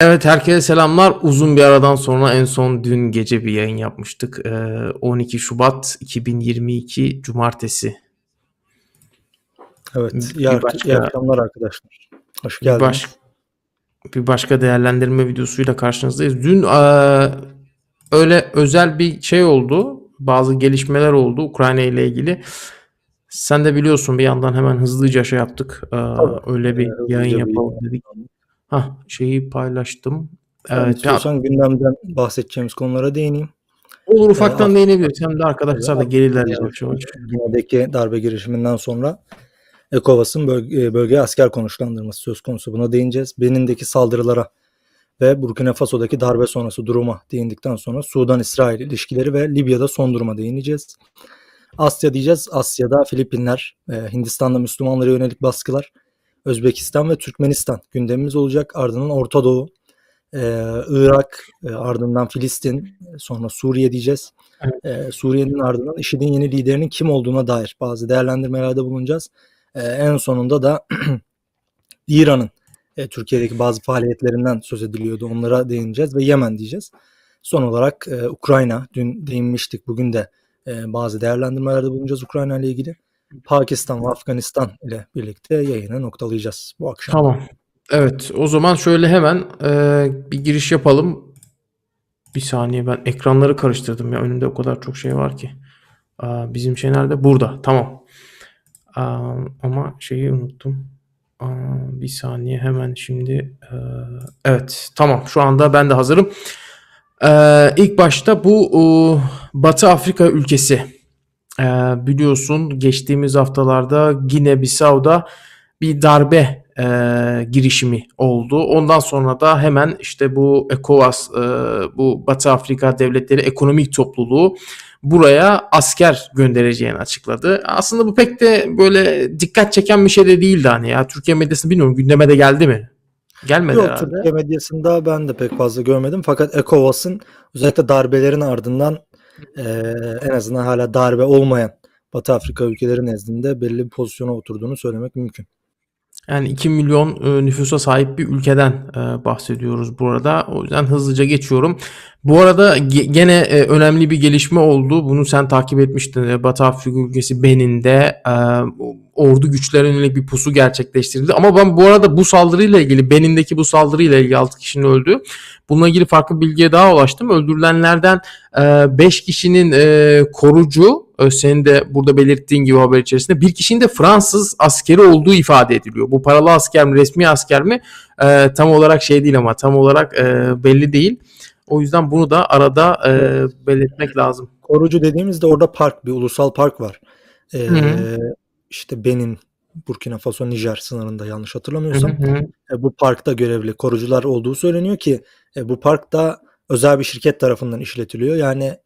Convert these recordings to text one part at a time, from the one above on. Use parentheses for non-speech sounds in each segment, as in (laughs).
Evet, herkese selamlar. Uzun bir aradan sonra en son dün gece bir yayın yapmıştık. Ee, 12 Şubat 2022 Cumartesi. Evet. Bir İyi, ak- başka- iyi akşamlar arkadaşlar. Hoş Bir, geldiniz. baş, bir başka değerlendirme videosuyla karşınızdayız. Dün eee, öyle özel bir şey oldu. Bazı gelişmeler oldu Ukrayna ile ilgili. Sen de biliyorsun bir yandan hemen hızlıca şey yaptık. Tabii. öyle bir Ee, hızlıca yayın bir yapalım yayın dedik. Hah, şeyi paylaştım. Sen Evet, ya- istiyorsan gündemden bahsedeceğimiz konulara değineyim. olur ufaktan Ee, değinebiliriz. Hem de arkadaşlar da gelirler Ee. Güney'deki darbe girişiminden sonra ECOWAS'ın bölge, bölgeye asker konuşlandırması söz konusu. Buna değineceğiz. Benin'deki saldırılara ve Burkina Faso'daki darbe sonrası duruma değindikten sonra Sudan-İsrail ilişkileri ve Libya'da son duruma değineceğiz. Asya diyeceğiz. Asya'da Filipinler, e, Hindistan'da Müslümanlara yönelik baskılar, Özbekistan ve Türkmenistan gündemimiz olacak. Ardından Orta Doğu, e, Irak, e, ardından Filistin, sonra Suriye diyeceğiz. E, Suriye'nin ardından IŞİD'in yeni liderinin kim olduğuna dair bazı değerlendirmelerde bulunacağız. E, en sonunda da (clears throat) İran'ın e, Türkiye'deki bazı faaliyetlerinden söz ediliyordu. Onlara değineceğiz ve Yemen diyeceğiz. Son olarak e, Ukrayna, dün değinmiştik. Bugün de e, bazı değerlendirmelerde bulunacağız Ukrayna ile ilgili. Pakistan ve Afganistan ile birlikte yayını noktalayacağız bu akşam. Tamam. Evet, o zaman şöyle hemen eee, bir giriş yapalım. Bir saniye ben ekranları karıştırdım ya. Önümde o kadar çok şey var ki. Aa, bizim şey nerede? Burada. Tamam. Aa, ama şeyi unuttum. Aa, bir saniye hemen şimdi. eee, evet, tamam. Şu anda ben de hazırım. Eee ilk başta bu eee, Batı Afrika ülkesi. Eee, biliyorsun geçtiğimiz haftalarda Gine-Bissau'da bir darbe e, girişimi oldu. Ondan sonra da hemen işte bu ECOWAS, e, bu Batı Afrika Devletleri Ekonomik Topluluğu buraya asker göndereceğini açıkladı. Aslında bu pek de böyle dikkat çeken bir şey de değildi hani ya. Türkiye medyasında bilmiyorum gündeme de geldi mi? Gelmedi Yok herhalde. Türkiye medyasında ben de pek fazla görmedim. Fakat ECOWAS'ın özellikle darbelerin ardından en azından hala darbe olmayan Batı Afrika ülkeleri nezdinde belli bir pozisyona oturduğunu söylemek mümkün. Yani 2 milyon e, nüfusa sahip bir ülkeden e, bahsediyoruz burada. O yüzden hızlıca geçiyorum. Bu arada ge- gene e, önemli bir gelişme oldu. Bunu sen takip etmiştin. E, Batı Afrika ülkesi Benin'de e, ordu güçlerine bir pusu gerçekleştirildi. Ama ben bu arada bu saldırıyla ilgili Benin'deki bu saldırıyla ilgili 6 kişinin öldüğü bununla ilgili farklı bilgiye daha ulaştım. Öldürülenlerden 5 kişinin e, korucu e, senin de burada belirttiğin gibi haber içerisinde bir kişinin de Fransız askeri olduğu ifade ediliyor. Bu paralı asker mi resmi asker mi e, tam olarak şey değil ama tam olarak e, belli değil. O yüzden bunu da arada e, belirtmek lazım. Korucu dediğimizde orada park, bir ulusal park var. E, hı. işte Benin, Burkina Faso, Nijer sınırında yanlış hatırlamıyorsam. hı hı. E, bu parkta görevli korucular olduğu söyleniyor ki e, bu park da özel bir şirket tarafından işletiliyor. Yani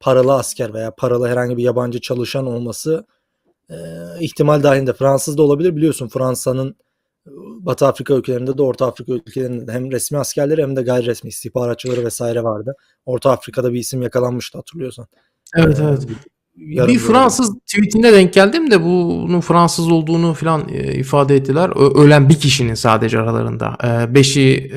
paralı asker veya paralı herhangi bir yabancı çalışan olması e, ihtimal dahilinde. Fransız da olabilir biliyorsun Fransa'nın e, Batı Afrika ülkelerinde de Orta Afrika ülkelerinde de hem resmi askerleri hem de gayri resmi istihbaratçıları vesaire vardı. Orta Afrika'da bir isim yakalanmıştı hatırlıyorsan. Evet E, evet. yarım Bir böyle- Fransız tweetinde denk geldim de bunun Fransız olduğunu falan e, ifade ettiler. Ölen bir kişinin sadece aralarında. Beşi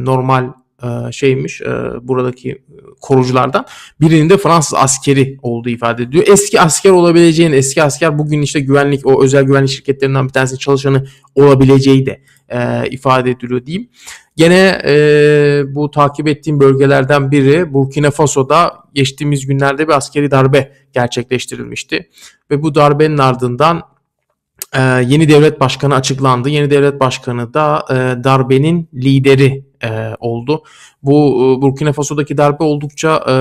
normal e, şeymiş e, buradaki koruculardan. Birinin de Fransız askeri olduğu ifade ediliyor. Eski asker olabileceğini, eski asker bugün işte güvenlik, o özel güvenlik şirketlerinden bir tanesi çalışanı olabileceği de e, ifade ediliyor diyeyim. Gene e, bu takip ettiğim bölgelerden biri Burkina Faso'da geçtiğimiz günlerde bir askeri darbe gerçekleştirilmişti. Ve bu darbenin ardından e, yeni devlet başkanı açıklandı. Yeni devlet başkanı da e, darbenin lideri e, oldu. Bu e, Burkina Faso'daki darbe oldukça e,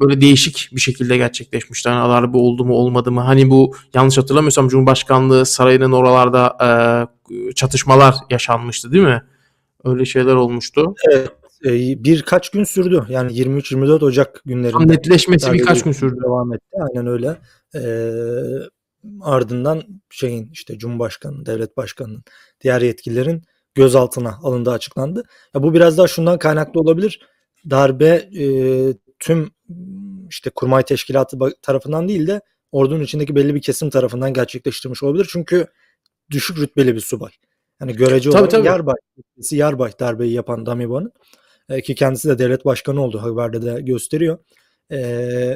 böyle değişik bir şekilde gerçekleşmişti. Hani darbe oldu mu olmadı mı? Hani bu yanlış hatırlamıyorsam Cumhurbaşkanlığı sarayının oralarda e, çatışmalar yaşanmıştı değil mi? Öyle şeyler olmuştu. Evet, e, birkaç gün sürdü. Yani 23-24 Ocak günlerinde. Tam netleşmesi birkaç gün sürdü. Devam etti. Aynen öyle. Ee, ardından şeyin işte Cumhurbaşkanı, devlet başkanının, diğer yetkililerin gözaltına alındığı açıklandı. Ya bu biraz daha şundan kaynaklı olabilir. Darbe e, tüm işte kurmay teşkilatı tarafından değil de ordunun içindeki belli bir kesim tarafından gerçekleştirilmiş olabilir. Çünkü düşük rütbeli bir subay. Yani görece Tabii, olarak tabii. Yarbay, Yarbay darbeyi yapan Damibo'nun e, ki kendisi de devlet başkanı oldu haberde de gösteriyor. E,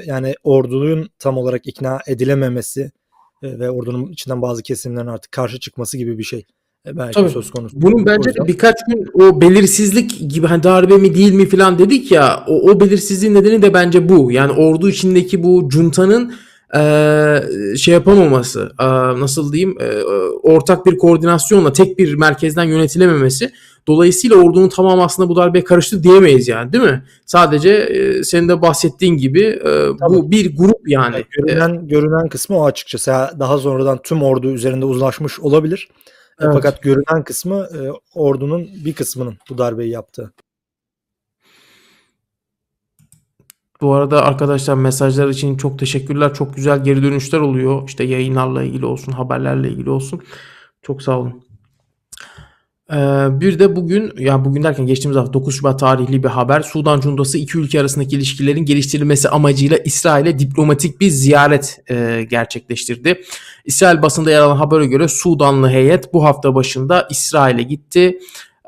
yani ordunun tam olarak ikna edilememesi e, ve ordunun içinden bazı kesimlerin artık karşı çıkması gibi bir şey belki Tabii. söz konusu. Bunun bence de birkaç gün o belirsizlik gibi hani darbe mi değil mi falan dedik ya o, o belirsizliğin nedeni de bence bu. Yani ordu içindeki bu juntanın eee, şey yapamaması eee, nasıl diyeyim eee, ortak bir koordinasyonla tek bir merkezden yönetilememesi. Dolayısıyla ordunun tamamı aslında bu darbeye karıştı diyemeyiz yani değil mi? Sadece eee, senin de bahsettiğin gibi eee, bu bir grup yani. Yani görünen görünen kısmı o açıkçası. Ha, Daha sonradan tüm ordu üzerinde uzlaşmış olabilir. E, Evet. Fakat görünen kısmı e, ordunun bir kısmının bu darbeyi yaptığı. Bu arada arkadaşlar mesajlar için çok teşekkürler. Çok güzel geri dönüşler oluyor. İşte yayınlarla ilgili olsun, haberlerle ilgili olsun. Çok sağ olun. Ee, bir de bugün, ya bugün derken geçtiğimiz hafta 9 Şubat tarihli bir haber. Sudan Cuntası iki ülke arasındaki ilişkilerin geliştirilmesi amacıyla İsrail'e diplomatik bir ziyaret e, gerçekleştirdi. İsrail basında yer alan habere göre Sudanlı heyet bu hafta başında İsrail'e gitti.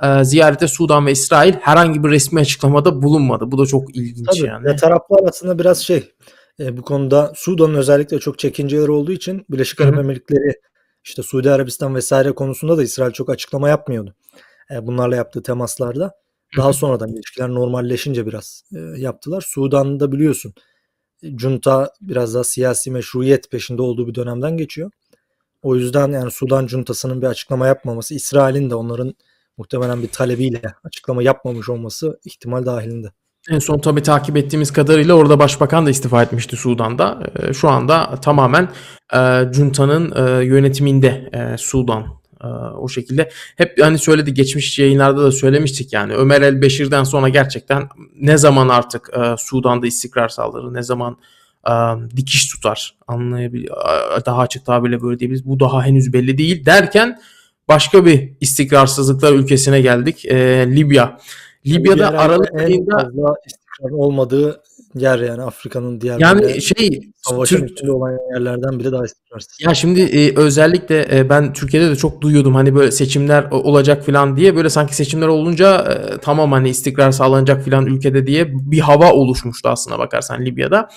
Ee, ziyarete Sudan ve İsrail herhangi bir resmi açıklamada bulunmadı. Bu da çok ilginç Tabii. yani. Ve taraflar aslında biraz şey e, bu konuda Sudan'ın özellikle çok çekinceleri olduğu için Birleşik. Arap Emirlikleri işte Suudi Arabistan vesaire konusunda da İsrail çok açıklama yapmıyordu. E, bunlarla yaptığı temaslarda. Daha sonradan ilişkiler normalleşince biraz e, yaptılar. Sudan'da biliyorsun e, junta biraz daha siyasi meşruiyet peşinde olduğu bir dönemden geçiyor. O yüzden yani Sudan juntasının bir açıklama yapmaması, İsrail'in de onların muhtemelen bir talebiyle açıklama yapmamış olması ihtimal dahilinde. En son tabii takip ettiğimiz kadarıyla orada başbakan da istifa etmişti Sudan'da. Ee, şu anda tamamen e, junta'nın e, yönetiminde e, Sudan. E, o şekilde hep hani söyledi geçmiş yayınlarda da söylemiştik yani Ömer el Beşir'den sonra gerçekten ne zaman artık e, Sudan'da istikrar sağlar, ne zaman e, dikiş tutar anlayabilir daha açık tabirle böyle diyebiliriz. Bu daha henüz belli değil derken başka bir istikrarsızlıklar ülkesine geldik. E, Libya. Libya'da herhalde Aralık ayında fazla istikrar olmadığı yer yani Afrika'nın diğer yani böyle şey savaşın Türk içinde olan yerlerden biri daha istikrarsız. ya şimdi e, özellikle e, ben Türkiye'de de çok duyuyordum hani böyle seçimler olacak falan diye böyle sanki seçimler olunca e, tamam hani istikrar sağlanacak falan ülkede diye bir hava oluşmuştu aslına bakarsan Libya'da.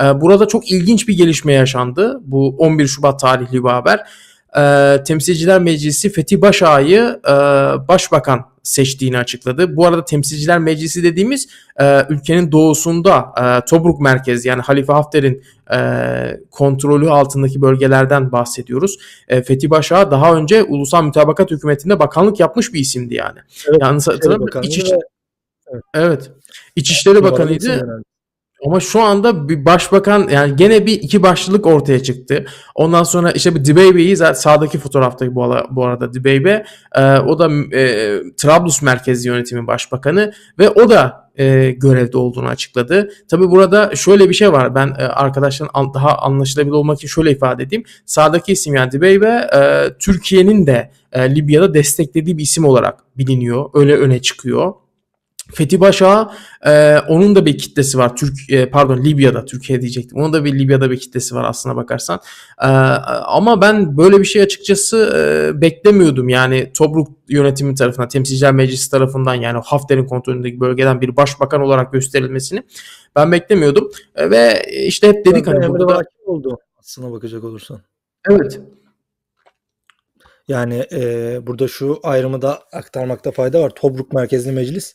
E, burada çok ilginç bir gelişme yaşandı. Bu 11 Şubat tarihli bir haber. E, Temsilciler Meclisi Fethi Başağ'ı e, başbakan seçtiğini açıkladı. Bu arada Temsilciler Meclisi dediğimiz e, ülkenin doğusunda e, Tobruk merkezi yani Halife Hafter'in e, kontrolü altındaki bölgelerden bahsediyoruz. E, Fethi Başağ daha önce Ulusal Mütabakat Hükümeti'nde bakanlık yapmış bir isimdi yani. Evet, Yalnız İçişleri hatırlamıyorum. Bakanlığı İç, ve evet. İçişleri Bakanıydı. Ama şu anda bir başbakan yani gene bir iki başlılık ortaya çıktı. Ondan sonra işte bu Dibeybe'yi zaten sağdaki fotoğrafta bu, ala- bu arada Dibeybe e, o da e, Trablus merkezi yönetimi başbakanı ve o da e, görevde olduğunu açıkladı. Tabi burada şöyle bir şey var. Ben e, arkadaşların an- daha anlaşılabilir olmak için şöyle ifade edeyim. Sağdaki isim yani Dibeybe e, Türkiye'nin de e, Libya'da desteklediği bir isim olarak biliniyor. Öyle öne çıkıyor. Fethi Başağ e, onun da bir kitlesi var. Türk e, pardon Libya'da Türkiye diyecektim. Onun da bir Libya'da bir kitlesi var aslına bakarsan. E, ama ben böyle bir şey açıkçası e, beklemiyordum. Yani Tobruk yönetimi tarafından, Temsilciler Meclisi tarafından yani Hafter'in kontrolündeki bölgeden bir başbakan olarak gösterilmesini ben beklemiyordum. E, ve işte hep dedik da hani burada da oldu aslına bakacak olursan. evet Yani e, burada şu ayrımı da aktarmakta fayda var. Tobruk Merkezli Meclis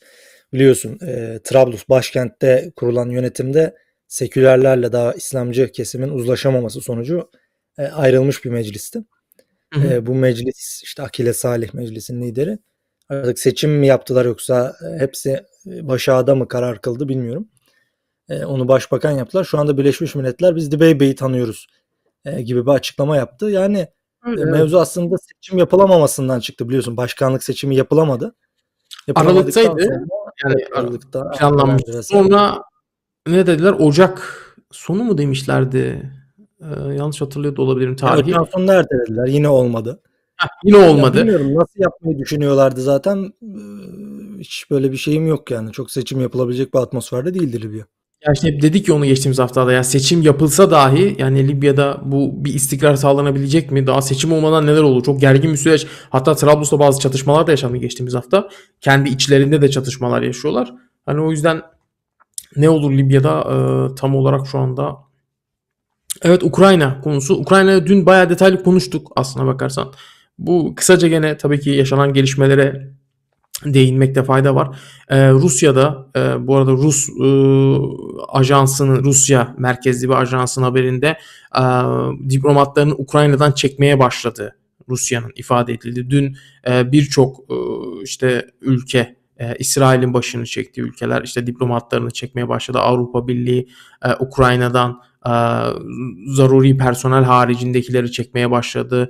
biliyorsun e, Trablus başkentte kurulan yönetimde sekülerlerle daha İslamcı kesimin uzlaşamaması sonucu e, ayrılmış bir meclisti. Hı hı. E, bu meclis işte Akile Salih meclisin lideri. Artık seçim mi yaptılar yoksa hepsi başağıda mı karar kıldı bilmiyorum. E, onu başbakan yaptılar. Şu anda Birleşmiş Milletler biz Dibeybe'yi tanıyoruz e, gibi bir açıklama yaptı. Yani e, evet. Mevzu aslında seçim yapılamamasından çıktı biliyorsun. Başkanlık seçimi yapılamadı. Aralıktaydı. Yani evet, Aralıkta planlanmış. Sonra ne dediler? Ocak sonu mu demişlerdi? Ee, yanlış hatırlıyor da olabilirim tarihi. Ocağın sonunda ertelediler. Yine olmadı. Heh, yine Ya olmadı. bilmiyorum nasıl yapmayı düşünüyorlardı zaten. Ee, Hiç böyle bir şeyim yok yani. Çok seçim yapılabilecek bir atmosferde değildir Libya. Ya işte hep dedik ya onu geçtiğimiz haftada ya seçim yapılsa dahi yani Libya'da bu bir istikrar sağlanabilecek mi? Daha seçim olmadan neler olur? Çok gergin bir süreç. Hatta Trablus'ta bazı çatışmalar da yaşandı geçtiğimiz hafta. Kendi içlerinde de çatışmalar yaşıyorlar. Hani o yüzden ne olur Libya'da e, tam olarak şu anda Evet Ukrayna konusu. Ukrayna'ya dün bayağı detaylı konuştuk aslına bakarsan. Bu kısaca gene tabii ki yaşanan gelişmelere değinmekte fayda var. Ee, Rusya'da e, bu arada Rus e, ajansının Rusya merkezli bir ajansın haberinde e, diplomatlarını Ukrayna'dan çekmeye başladı. Rusya'nın ifade edildi. Dün e, birçok e, işte ülke e, İsrail'in başını çektiği ülkeler işte diplomatlarını çekmeye başladı. Avrupa Birliği e, Ukrayna'dan zaruri personel haricindekileri çekmeye başladı.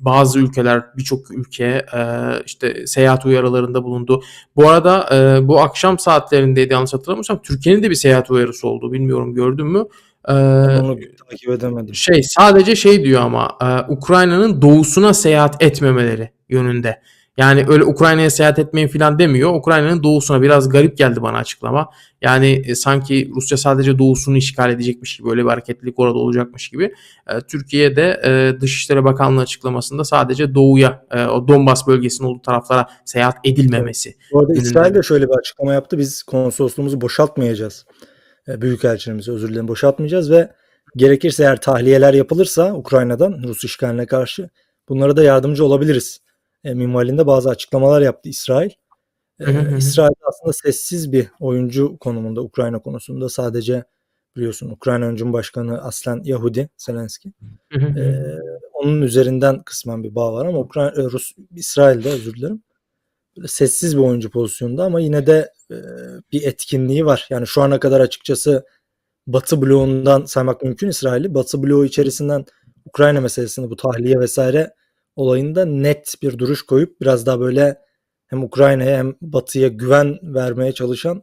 Bazı ülkeler, birçok ülke e, işte seyahat uyarılarında bulundu. Bu arada e, bu akşam saatlerindeydi yanlış hatırlamıyorsam Türkiye'nin de bir seyahat uyarısı oldu. Bilmiyorum gördün mü? E, Ben onu takip edemedim. şey sadece şey diyor ama e, Ukrayna'nın doğusuna seyahat etmemeleri yönünde. Yani öyle Ukrayna'ya seyahat etmeyin falan demiyor. Ukrayna'nın doğusuna biraz garip geldi bana açıklama. Yani e, sanki Rusya sadece doğusunu işgal edecekmiş gibi öyle bir hareketlilik orada olacakmış gibi. E, Türkiye'de e, Dışişleri Bakanlığı açıklamasında sadece doğuya e, o Donbas bölgesinin olduğu taraflara seyahat edilmemesi. Bu arada. İsrail de şöyle bir açıklama yaptı. Biz konsolosluğumuzu boşaltmayacağız. E, Büyükelçiliğimizi özür dilerim boşaltmayacağız ve gerekirse eğer tahliyeler yapılırsa Ukrayna'dan Rus işgaline karşı bunlara da yardımcı olabiliriz. E, minvalinde bazı açıklamalar yaptı İsrail. E. İsrail aslında sessiz bir oyuncu konumunda Ukrayna konusunda sadece biliyorsun Ukrayna öncüm başkanı aslen Yahudi Zelenski. Ee, onun üzerinden kısmen bir bağ var ama Ukrayna, e, Rus, İsrail'de özür dilerim. Sessiz bir oyuncu pozisyonda ama yine de e, bir etkinliği var. Yani şu ana kadar açıkçası Batı bloğundan saymak mümkün İsrail'i. Batı bloğu içerisinden Ukrayna meselesini bu tahliye vesaire olayında net bir duruş koyup biraz daha böyle hem Ukrayna'ya hem Batı'ya güven vermeye çalışan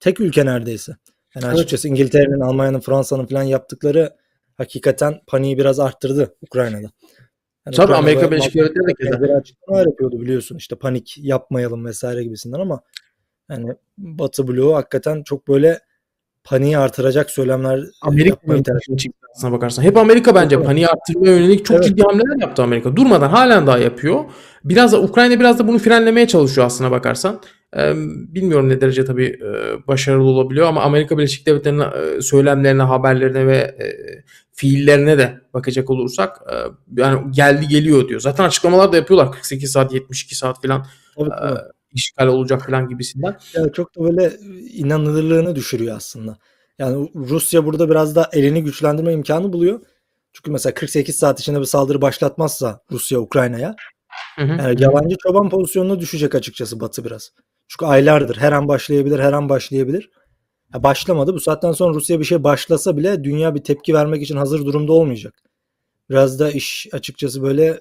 tek ülke neredeyse. Yani Evet. açıkçası İngiltere'nin, Almanya'nın, Fransa'nın falan yaptıkları hakikaten paniği biraz arttırdı Ukrayna'da. Yani Tabii Amerika Birleşik Devletleri de açıklamalar yapıyordu biliyorsun işte panik yapmayalım vesaire gibisinden ama yani Batı bloğu hakikaten çok böyle paniği artıracak söylemler Amerika yapmayı tercih aslına bakarsan. Hep Amerika bence Evet. paniği arttırmaya yönelik çok Evet. ciddi hamleler yaptı Amerika. Durmadan halen daha yapıyor. Biraz da Ukrayna biraz da bunu frenlemeye çalışıyor aslına bakarsan. Ee, bilmiyorum ne derece tabii e, başarılı olabiliyor ama Amerika Birleşik Devletleri'nin e, söylemlerine, haberlerine ve e, fiillerine de bakacak olursak e, yani geldi geliyor diyor. Zaten açıklamalar da yapıyorlar 48 saat, 72 saat falan Tabii, e, işgal olacak falan gibisinden. Yani çok da böyle inanılırlığını düşürüyor aslında. Yani Rusya burada biraz da elini güçlendirme imkanı buluyor. Çünkü mesela 48 saat içinde bir saldırı başlatmazsa Rusya Ukrayna'ya yani hı. yalancı çoban pozisyonuna düşecek açıkçası Batı biraz. Çünkü aylardır her an başlayabilir, her an başlayabilir. Ya başlamadı. Bu saatten sonra Rusya bir şey başlasa bile dünya bir tepki vermek için hazır durumda olmayacak. Biraz da iş açıkçası böyle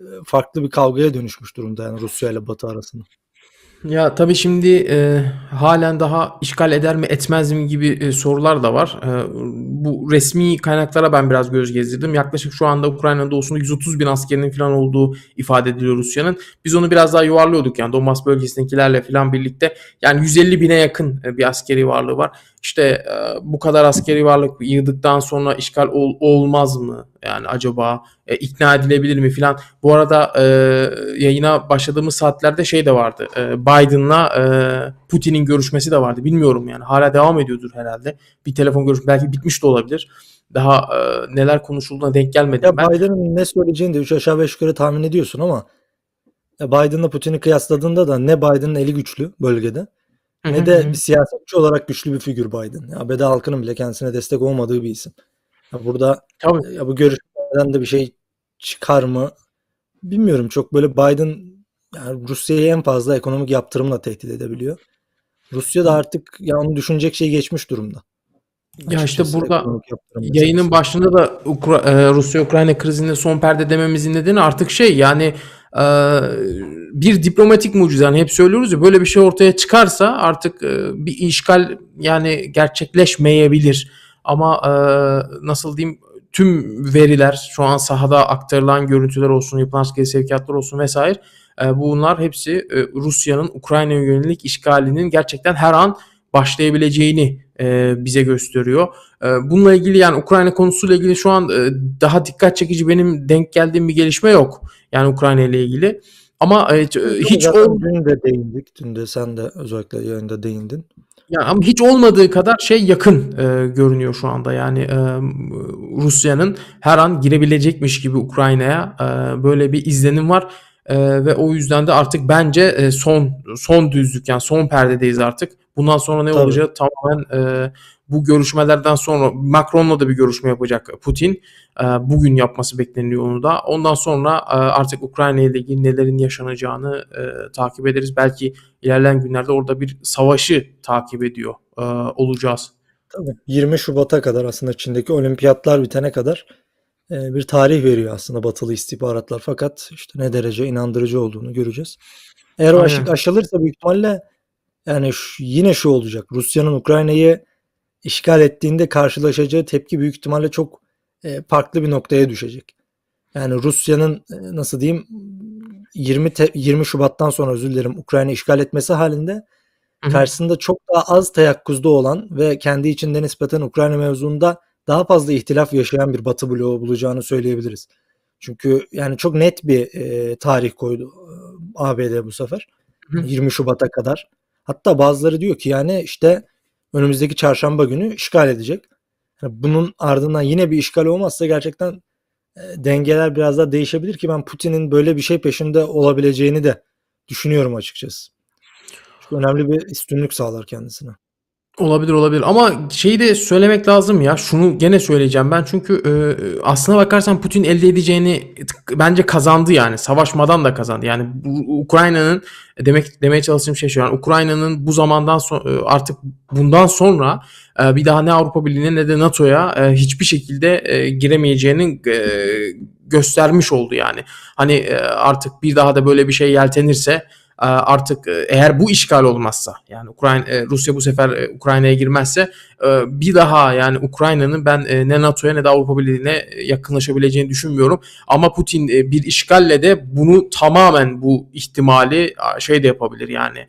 e, farklı bir kavgaya dönüşmüş durumda yani Rusya ile Batı arasında. Ya tabii şimdi e, halen daha işgal eder mi etmez mi gibi e, sorular da var. E, bu resmi kaynaklara ben biraz göz gezdirdim. Yaklaşık şu anda Ukrayna'nın doğusunda 130 bin askerinin falan olduğu ifade ediliyor Rusya'nın. Biz onu biraz daha yuvarlıyorduk yani Donbas bölgesindekilerle falan birlikte. Yani 150 bine yakın e, bir askeri varlığı var. İşte e, bu kadar askeri varlık yığdıktan sonra işgal ol- olmaz mı? Yani acaba e, ikna edilebilir mi filan. Bu arada e, yayına başladığımız saatlerde şey de vardı. E, Biden'la e, Putin'in görüşmesi de vardı. Bilmiyorum yani. Hala devam ediyordur herhalde. Bir telefon görüşmesi belki bitmiş de olabilir. Daha e, neler konuşulduğuna denk gelmedim Ya ben. Biden'ın ne söyleyeceğini de 3 aşağı 5 yukarı tahmin ediyorsun ama Biden'la Putin'i kıyasladığında da ne Biden'ın eli güçlü bölgede ne de bir siyasetçi olarak güçlü bir figür Biden. Ya ABD halkının bile kendisine destek olmadığı bir isim. Ya burada Tabii. ya bu görüşmeden de bir şey çıkar mı bilmiyorum. Çok böyle Biden yani Rusya'yı en fazla ekonomik yaptırımla tehdit edebiliyor. Rusya da artık ya onu düşünecek şey geçmiş durumda. Ya işte burada Yayının başında da Ukra- e, Rusya-Ukrayna krizinde son perde dememizin nedeni artık şey yani e, bir diplomatik mucize. Hani hep söylüyoruz ya böyle bir şey ortaya çıkarsa artık e, bir işgal yani gerçekleşmeyebilir. Ama e, nasıl diyeyim tüm veriler şu an sahada aktarılan görüntüler olsun, yapılan askeri sevkiyatlar olsun vesaire e, bunlar hepsi Rusya'nın Ukrayna'ya yönelik işgalinin gerçekten her an başlayabileceğini bize gösteriyor. Bununla ilgili yani Ukrayna konusuyla ilgili şu an daha dikkat çekici benim denk geldiğim bir gelişme yok. Yani Ukrayna ile ilgili. Ama e, hiç Zaten ol, dün de değindik. Dün de sen de özellikle yayında değindin. yani ama hiç olmadığı kadar şey yakın e, görünüyor şu anda. Yani e, Rusya'nın her an girebilecekmiş gibi Ukrayna'ya e, böyle bir izlenim var. E, ve o yüzden de artık bence e, son son düzlük yani son perdedeyiz artık. Bundan sonra ne Tabii. olacağı tamamen e, bu görüşmelerden sonra Macron'la da bir görüşme yapacak Putin. E, bugün yapması bekleniyor onu da. Ondan sonra e, artık Ukrayna ile ilgili nelerin yaşanacağını e, takip ederiz. Belki ilerleyen günlerde orada bir savaşı takip ediyor e, olacağız. Tabii 20 Şubat'a kadar aslında Çin'deki olimpiyatlar bitene kadar bir tarih veriyor aslında batılı istihbaratlar. Fakat işte ne derece inandırıcı olduğunu göreceğiz. Eğer o aşık aşılırsa büyük ihtimalle yani şu- yine şu olacak. Rusya'nın Ukrayna'yı işgal ettiğinde karşılaşacağı tepki büyük ihtimalle çok e, farklı bir noktaya düşecek. Yani Rusya'nın e, nasıl diyeyim 20 te- 20 Şubat'tan sonra özür dilerim Ukrayna işgal etmesi halinde Hı hı. karşısında çok daha az teyakkuzda olan ve kendi içinde nispeten Ukrayna mevzuunda daha fazla ihtilaf yaşayan bir Batı bloğu bulacağını söyleyebiliriz. Çünkü yani çok net bir e, tarih koydu e, ABD bu sefer. Hı. 20 Şubat'a kadar. Hatta bazıları diyor ki yani işte önümüzdeki çarşamba günü işgal edecek. Bunun ardından yine bir işgal olmazsa gerçekten e, dengeler biraz daha değişebilir ki ben Putin'in böyle bir şey peşinde olabileceğini de düşünüyorum açıkçası. Çünkü önemli bir üstünlük sağlar kendisine. Olabilir olabilir. Ama şeyi de söylemek lazım ya. Şunu gene söyleyeceğim ben. Çünkü e, aslına bakarsan Putin elde edeceğini bence kazandı yani. Savaşmadan da kazandı. Yani Ukrayna'nın demek demeye çalıştığım şey şu. Yani Ukrayna'nın bu zamandan sonra artık bundan sonra e, bir daha ne Avrupa Birliği'ne ne de NATO'ya e, hiçbir şekilde e, giremeyeceğini e, göstermiş oldu yani. Hani e, artık bir daha da böyle bir şey yeltenirse e, artık e, eğer bu işgal olmazsa yani Ukrayna e, Rusya bu sefer e, Ukrayna'ya girmezse bir daha yani Ukrayna'nın ben ne NATO'ya ne de Avrupa Birliği'ne yakınlaşabileceğini düşünmüyorum. Ama Putin bir işgalle de bunu tamamen bu ihtimali şey de yapabilir yani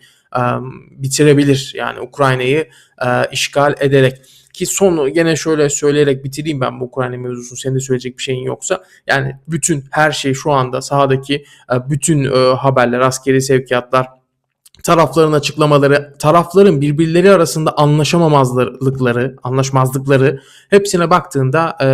bitirebilir yani Ukrayna'yı işgal ederek. Ki son gene şöyle söyleyerek bitireyim ben bu Ukrayna mevzusunu. Senin de söyleyecek bir şeyin yoksa. Yani bütün her şey şu anda sahadaki e, bütün e, haberler, askeri sevkiyatlar, tarafların açıklamaları, tarafların birbirleri arasında anlaşamamazlıkları, anlaşmazlıkları hepsine baktığında e,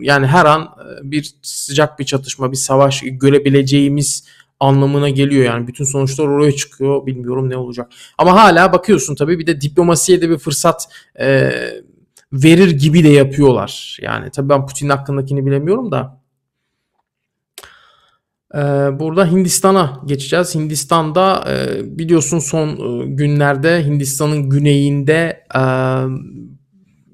yani her an e, bir sıcak bir çatışma, bir savaş görebileceğimiz anlamına geliyor yani bütün sonuçlar oraya çıkıyor bilmiyorum ne olacak ama hala bakıyorsun tabii bir de diplomasiye de bir fırsat e, verir gibi de yapıyorlar yani tabii ben Putin hakkındakini bilemiyorum da ee, burada Hindistan'a geçeceğiz. Hindistan'da e, biliyorsun son e, günlerde Hindistan'ın güneyinde e,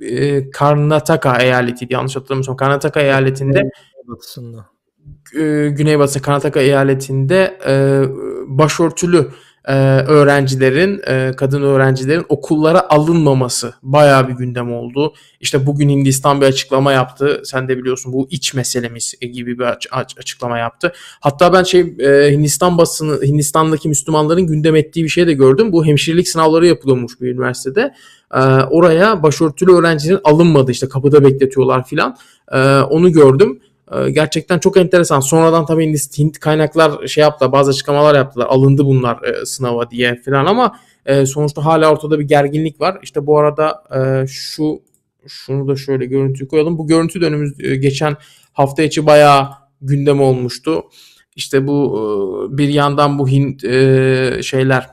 e, Karnataka eyaletiydi yanlış hatırlamıyorsam. Karnataka eyaletinde Batısında. e, Güneybatı Karnataka eyaletinde e, başörtülü e, öğrencilerin, e, kadın öğrencilerin okullara alınmaması bayağı bir gündem oldu. İşte bugün Hindistan bir açıklama yaptı. Sen de biliyorsun bu iç meselemiz gibi bir aç- aç- açıklama yaptı. Hatta ben şey e, Hindistan basını, Hindistan'daki Müslümanların gündem ettiği bir şey de gördüm. Bu hemşirelik sınavları yapılıyormuş bir üniversitede. E, oraya başörtülü öğrencilerin alınmadı. işte kapıda bekletiyorlar filan. E, onu gördüm. Ee, Gerçekten çok enteresan. Sonradan tabii Hint- Hint kaynaklar şey yaptılar, bazı açıklamalar yaptılar. Alındı bunlar e, sınava diye falan ama e, sonuçta hala ortada bir gerginlik var. İşte bu arada e, şu şunu da şöyle görüntüyü koyalım. Bu görüntü de önümüz e, geçen hafta içi bayağı gündem olmuştu. İşte bu e, bir yandan bu Hint e, şeyler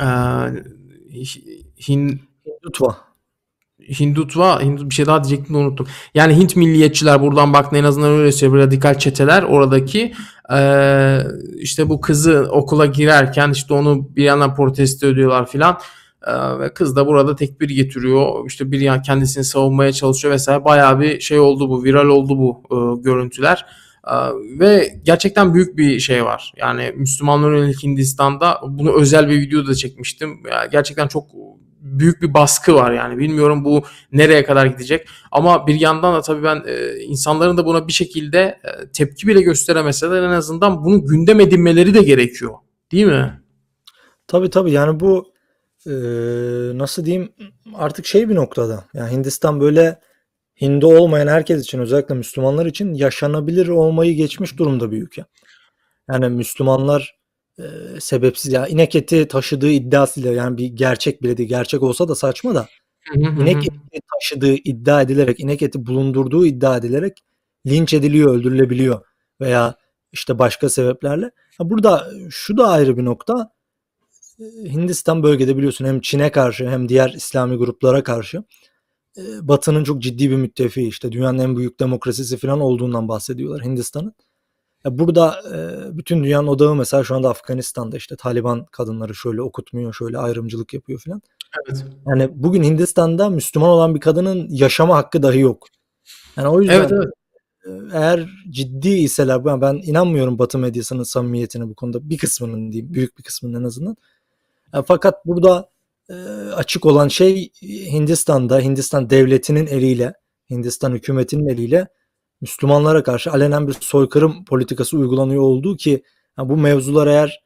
e, Hin, Lutfa. Hindutva, Hindu bir şey daha diyecektim de unuttum. Yani Hint milliyetçiler buradan baktığında en azından öyle söylüyor. Radikal çeteler oradaki eee, işte bu kızı okula girerken işte onu bir yandan protesto ediyorlar filan. Ve kız da burada tekbir getiriyor. İşte bir yan kendisini savunmaya çalışıyor vesaire. Bayağı bir şey oldu bu, viral oldu bu eee, görüntüler. Eee, ve gerçekten büyük bir şey var. Yani Müslümanların yönelik Hindistan'da bunu özel bir video da çekmiştim. Ya gerçekten çok büyük bir baskı var yani. Bilmiyorum bu nereye kadar gidecek. Ama bir yandan da tabii ben e, insanların da buna bir şekilde e, tepki bile gösteremeseler en azından bunu gündem edinmeleri de gerekiyor. Değil mi? Tabii tabii yani bu eee, nasıl diyeyim artık şey bir noktada. Yani Hindistan böyle Hindu olmayan herkes için özellikle Müslümanlar için yaşanabilir olmayı geçmiş durumda bir ülke. Yani Müslümanlar eee, sebepsiz ya inek eti taşıdığı iddiasıyla yani bir gerçek bile değil. Gerçek olsa da saçma da inek eti taşıdığı iddia edilerek, inek eti bulundurduğu iddia edilerek linç ediliyor, öldürülebiliyor veya işte başka sebeplerle. Burada şu da ayrı bir nokta. Hindistan bölgede biliyorsun hem Çin'e karşı hem diğer İslami gruplara karşı Batı'nın çok ciddi bir müttefiği işte dünyanın en büyük demokrasisi falan olduğundan bahsediyorlar Hindistan'ın. Burada bütün dünyanın odağı mesela şu anda Afganistan'da işte Taliban kadınları şöyle okutmuyor, şöyle ayrımcılık yapıyor falan. Evet. Yani bugün Hindistan'da Müslüman olan bir kadının yaşama hakkı dahi yok. Yani o yüzden Evet evet. eğer ciddi iseler ben, ben inanmıyorum Batı medyasının samimiyetine bu konuda bir kısmının diyeyim büyük bir kısmının en azından. Fakat burada açık olan şey Hindistan'da Hindistan devletinin eliyle Hindistan hükümetinin eliyle Müslümanlara karşı alenen bir soykırım politikası uygulanıyor olduğu ki ya bu mevzular eğer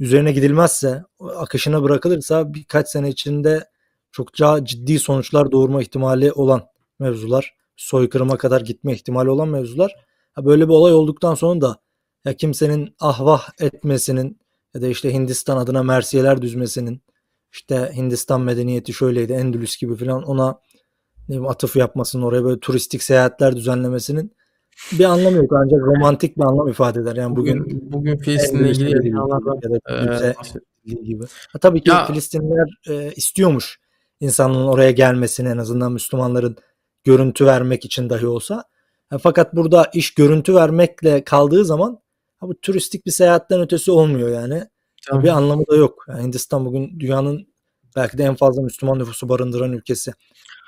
üzerine gidilmezse akışına bırakılırsa birkaç sene içinde çok daha ciddi sonuçlar doğurma ihtimali olan mevzular soykırıma kadar gitme ihtimali olan mevzular. Ha böyle bir olay olduktan sonra da ya kimsenin ahvah etmesinin ya da işte Hindistan adına mersiyeler düzmesinin işte Hindistan medeniyeti şöyleydi Endülüs gibi falan ona ne bileyim, atıf yapmasının oraya böyle turistik seyahatler düzenlemesinin bir anlamı yok ancak romantik bir anlam ifade eder. Yani bugün Bugün bugün Filistin'le ilgili bahset- dediği gibi. Ha, tabii ki Ya Filistinliler e, istiyormuş insanların oraya gelmesini en azından Müslümanların görüntü vermek için dahi olsa. Ha, fakat burada iş görüntü vermekle kaldığı zaman ha, bu turistik bir seyahatten ötesi olmuyor yani. Ha, bir anlamı da yok. Yani Hindistan bugün dünyanın belki de en fazla Müslüman nüfusu barındıran ülkesi.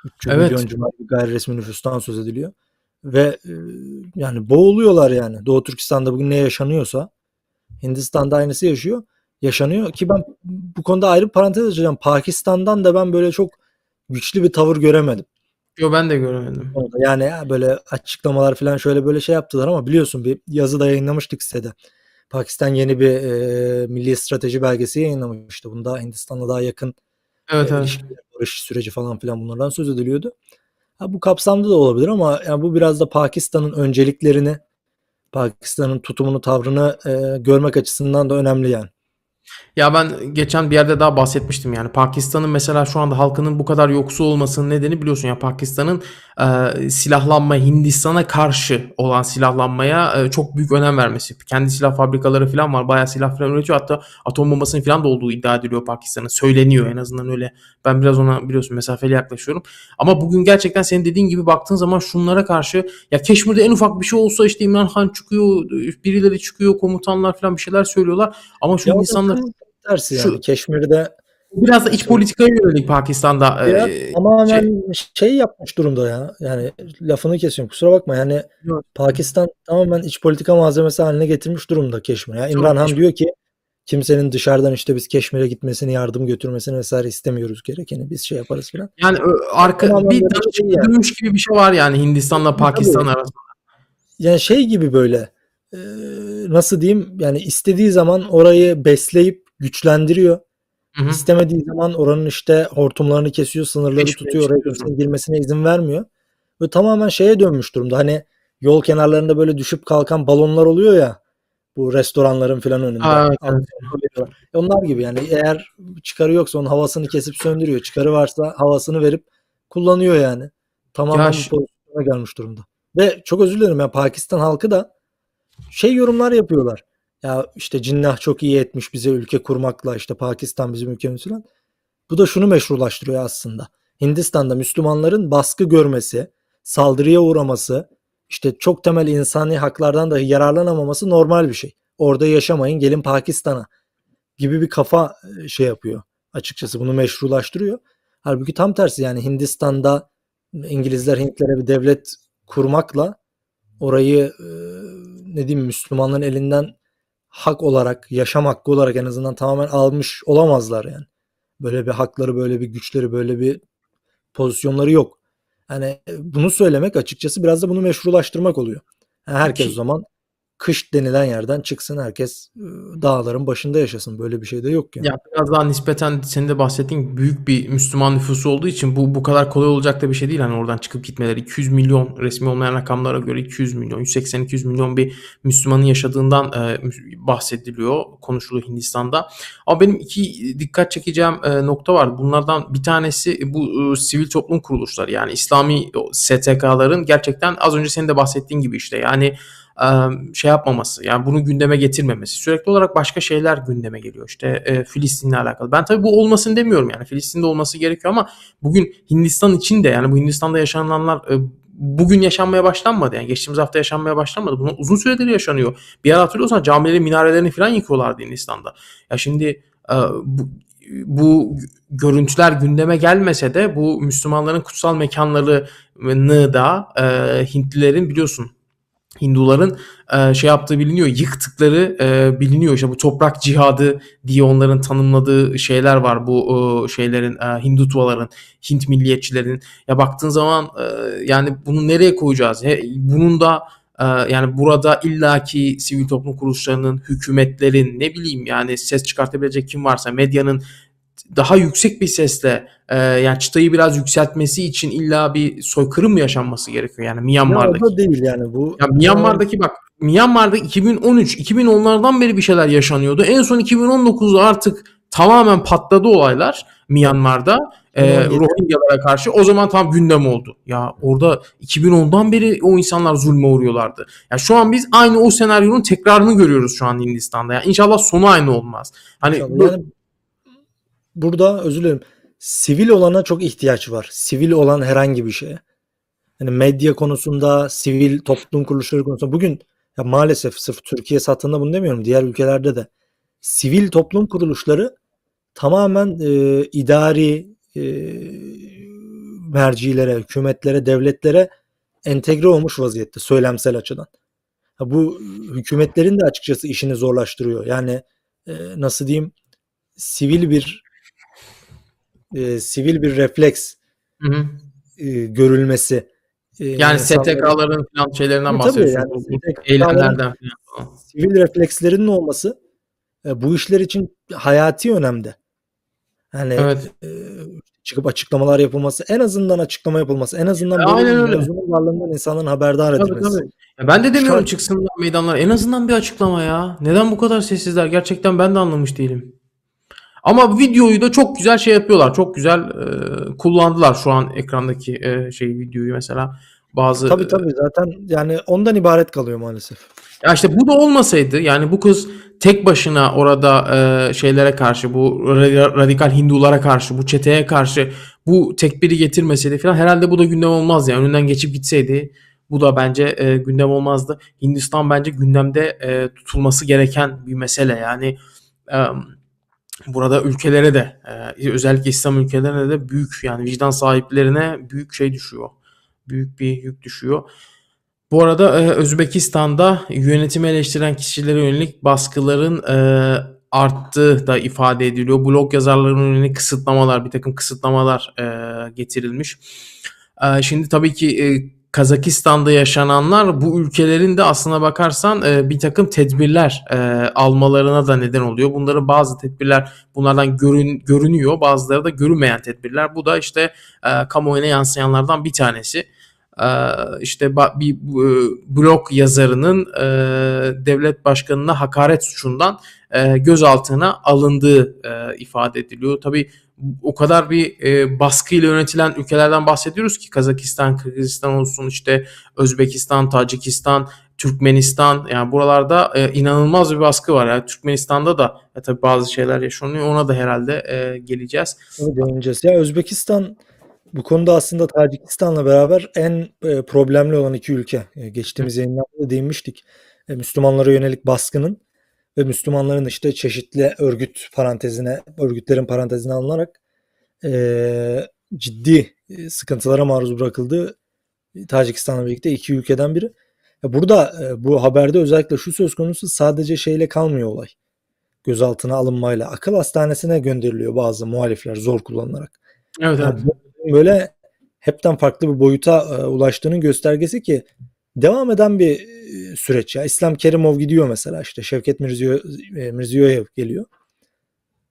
300 Evet. milyon civarı bir gayri resmi nüfustan söz ediliyor. Ve e, yani boğuluyorlar yani. Doğu Türkistan'da bugün ne yaşanıyorsa Hindistan'da aynısı yaşıyor. Yaşanıyor ki ben bu konuda ayrı bir parantez açacağım. Pakistan'dan da ben böyle çok güçlü bir tavır göremedim. Yo ben de göremedim. Yani ya böyle açıklamalar falan şöyle böyle şey yaptılar ama biliyorsun bir yazı da yayınlamıştık sitede. Pakistan yeni bir e, milli strateji belgesi yayınlamıştı. Bunda Hindistan'la daha yakın Evet e, evet. barış süreci falan filan bunlardan söz ediliyordu. Ha, bu kapsamda da olabilir ama yani bu biraz da Pakistan'ın önceliklerini, Pakistan'ın tutumunu, tavrını e, görmek açısından da önemli yani. Ya ben geçen bir yerde daha bahsetmiştim yani Pakistan'ın mesela şu anda halkının bu kadar yoksul olmasının nedeni biliyorsun ya Pakistan'ın e, silahlanma Hindistan'a karşı olan silahlanmaya e, çok büyük önem vermesi. Kendi silah fabrikaları falan var. Bayağı silah falan üretiyor. Hatta atom bombasının falan da olduğu iddia ediliyor Pakistan'ın. Söyleniyor en azından öyle. Ben biraz ona biliyorsun mesafeli yaklaşıyorum. Ama bugün gerçekten senin dediğin gibi baktığın zaman şunlara karşı ya Keşmir'de en ufak bir şey olsa işte İmran Han çıkıyor, birileri çıkıyor, komutanlar falan bir şeyler söylüyorlar. Ama şu insanlar tam tersi şu yani. Keşmir'de biraz da iç politikaya yönelik Pakistan'da ya e, tamamen şey şey yapmış durumda ya. Yani lafını kesiyorum kusura bakma yani Yok. Pakistan tamamen iç politika malzemesi haline getirmiş durumda Keşmir. Ya Çok İmran Han diyor ki kimsenin dışarıdan işte biz Keşmir'e gitmesini, yardım götürmesini vesaire istemiyoruz gerekeni biz şey yaparız falan. Yani arka tamamen bir şey yani. gibi bir şey var yani Hindistan'la Pakistan tabii. arasında. Yani şey gibi böyle nasıl diyeyim yani istediği zaman orayı besleyip güçlendiriyor. Hı hı. İstemediği zaman oranın işte hortumlarını kesiyor, sınırları Keşmir tutuyor, oraya kimsenin girmesine izin vermiyor. Ve tamamen şeye dönmüş durumda. Hani yol kenarlarında böyle düşüp kalkan balonlar oluyor ya bu restoranların falan önünde. Ha, evet. E Onlar gibi yani eğer çıkarı yoksa onun havasını kesip söndürüyor. Çıkarı varsa havasını verip kullanıyor yani. Ya Tamamen bu ş- pozisyona gelmiş durumda. Ve çok özür dilerim ya Pakistan halkı da şey yorumlar yapıyorlar. Ya işte Cinnah çok iyi etmiş bize ülke kurmakla işte Pakistan bizim ülkemiz falan. Bu da şunu meşrulaştırıyor aslında. Hindistan'da Müslümanların baskı görmesi, saldırıya uğraması, işte çok temel insani haklardan dahi yararlanamaması normal bir şey. Orada yaşamayın gelin Pakistan'a gibi bir kafa e, şey yapıyor. Açıkçası bunu meşrulaştırıyor. Halbuki tam tersi yani Hindistan'da İngilizler Hintlere bir devlet kurmakla orayı e, ne diyeyim Müslümanların elinden hak olarak, yaşam hakkı olarak en azından tamamen almış olamazlar yani. Böyle bir hakları, böyle bir güçleri, böyle bir pozisyonları yok. Yani e, bunu söylemek açıkçası biraz da bunu meşrulaştırmak oluyor. Yani herkes o zaman kış denilen yerden çıksın herkes dağların başında yaşasın. Böyle bir şey de yok yani. Ya biraz daha nispeten senin de bahsettiğin büyük bir Müslüman nüfusu olduğu için bu bu kadar kolay olacak da bir şey değil. Hani oradan çıkıp gitmeleri 200 milyon resmi olmayan rakamlara göre 200 milyon 180-200 milyon bir Müslümanın yaşadığından e, bahsediliyor konuşuluyor Hindistan'da. Ama benim iki dikkat çekeceğim e, nokta var. Bunlardan bir tanesi bu e, sivil toplum kuruluşları yani İslami STK'ların gerçekten az önce senin de bahsettiğin gibi işte yani şey yapmaması yani bunu gündeme getirmemesi sürekli olarak başka şeyler gündeme geliyor işte e, Filistin'le alakalı. Ben tabii bu olmasın demiyorum yani Filistin'de olması gerekiyor ama bugün Hindistan için de yani bu Hindistan'da yaşananlar e, bugün yaşanmaya başlanmadı yani geçtiğimiz hafta yaşanmaya başlanmadı. Bunlar uzun süredir yaşanıyor. Bir ara hatırlıyorsan camileri minarelerini falan yıkıyorlardı Hindistan'da. Ya şimdi e, bu, bu görüntüler gündeme gelmese de bu Müslümanların kutsal mekanlarını da e, Hintlilerin biliyorsun Hinduların e, şey yaptığı biliniyor, yıktıkları e, biliniyor. İşte bu toprak cihadı diye onların tanımladığı şeyler var. Bu e, şeylerin, e, Hindutuvaların, Hint milliyetçilerin. Ya baktığın zaman e, yani bunu nereye koyacağız? He, bunun da e, yani burada illaki sivil toplum kuruluşlarının, hükümetlerin, ne bileyim yani ses çıkartabilecek kim varsa medyanın daha yüksek bir sesle e, yani çıtayı biraz yükseltmesi için illa bir soykırım mı yaşanması gerekiyor yani Myanmar'daki? Ya değil yani bu. Ya Myanmar'daki bak Myanmar'da 2013 2010'lardan beri bir şeyler yaşanıyordu. En son 2019'da artık tamamen patladı olaylar Myanmar'da. E, Rohingyalara karşı o zaman tam gündem oldu. Ya orada 2010'dan beri o insanlar zulme uğruyorlardı. Ya şu an biz aynı o senaryonun tekrarını görüyoruz şu an Hindistan'da. Ya inşallah sonu aynı olmaz. Hani yani burada özür dilerim. Sivil olana çok ihtiyaç var. Sivil olan herhangi bir şeye. Yani medya konusunda, sivil toplum kuruluşları konusunda bugün ya maalesef sırf Türkiye sattığında bunu demiyorum. Diğer ülkelerde de sivil toplum kuruluşları tamamen e, idari e, mercilere, hükümetlere, devletlere entegre olmuş vaziyette söylemsel açıdan. Ha, bu hükümetlerin de açıkçası işini zorlaştırıyor. Yani e, nasıl diyeyim sivil bir e, sivil bir refleks hı hı. E, görülmesi. E, yani STK'ların falan şeylerinden bahsediyorsun. Yani eylemlerden falan. Sivil reflekslerinin olması e, bu işler için hayati önemde. Yani evet. e, çıkıp açıklamalar yapılması, en azından açıklama yapılması, en azından e, Aynen öyle. varlığından insanların haberdar tabii, edilmesi. Tabii. Ya ben de demiyorum çıksınlar meydanlar. En azından bir açıklama ya. Neden bu kadar sessizler? Gerçekten ben de anlamış değilim. Ama videoyu da çok güzel şey yapıyorlar. Çok güzel e, kullandılar şu an ekrandaki e, şey videoyu mesela. Bazı Tabii tabii zaten yani ondan ibaret kalıyor maalesef. Ya işte bu da olmasaydı yani bu kız tek başına orada e, şeylere karşı bu radikal Hindulara karşı bu çeteye karşı bu tekbiri getirmeseydi falan herhalde bu da gündem olmazdı. Yani önünden geçip gitseydi bu da bence e, gündem olmazdı. Hindistan bence gündemde e, tutulması gereken bir mesele. Yani e, burada ülkelere de e, özellikle İslam ülkelerine de büyük yani vicdan sahiplerine büyük şey düşüyor. Büyük bir yük düşüyor. Bu arada e, Özbekistan'da yönetimi eleştiren kişilere yönelik baskıların e, arttığı da ifade ediliyor. Blog yazarlarının yönelik kısıtlamalar, bir takım kısıtlamalar getirilmiş. Şimdi tabii ki Kazakistan'da yaşananlar bu ülkelerin de aslına bakarsan e, bir takım tedbirler e, almalarına da neden oluyor. Bunların bazı tedbirler bunlardan görün, görünüyor, bazıları da görünmeyen tedbirler. Bu da işte e, kamuoyuna yansıyanlardan bir tanesi. E, işte bir e, blog yazarının e, devlet başkanına hakaret suçundan e, gözaltına alındığı e, ifade ediliyor. Tabii o kadar bir e, baskıyla yönetilen ülkelerden bahsediyoruz ki Kazakistan, Kırgızistan olsun işte Özbekistan, Tacikistan, Türkmenistan yani buralarda e, inanılmaz bir baskı var. Yani Türkmenistan'da da e, tabii bazı şeyler yaşanıyor. Ona da herhalde e, geleceğiz. Değineceğiz. Ya Özbekistan bu konuda aslında Tacikistan'la beraber en e, problemli olan iki ülke. E, geçtiğimiz yayınlarda değinmiştik. E, Müslümanlara yönelik baskının ve Müslümanların işte çeşitli örgüt parantezine, örgütlerin parantezine alınarak e, ciddi sıkıntılara maruz bırakıldığı Tacikistan'la birlikte iki ülkeden biri. Burada bu haberde özellikle şu söz konusu sadece şeyle kalmıyor olay. Gözaltına alınmayla akıl hastanesine gönderiliyor bazı muhalifler zor kullanılarak. Evet, yani evet. Böyle hepten farklı bir boyuta ulaştığının göstergesi ki devam eden bir e, süreç ya. İslam Kerimov gidiyor mesela işte Şevket Mirziyo, e, Mirziyoyev geliyor.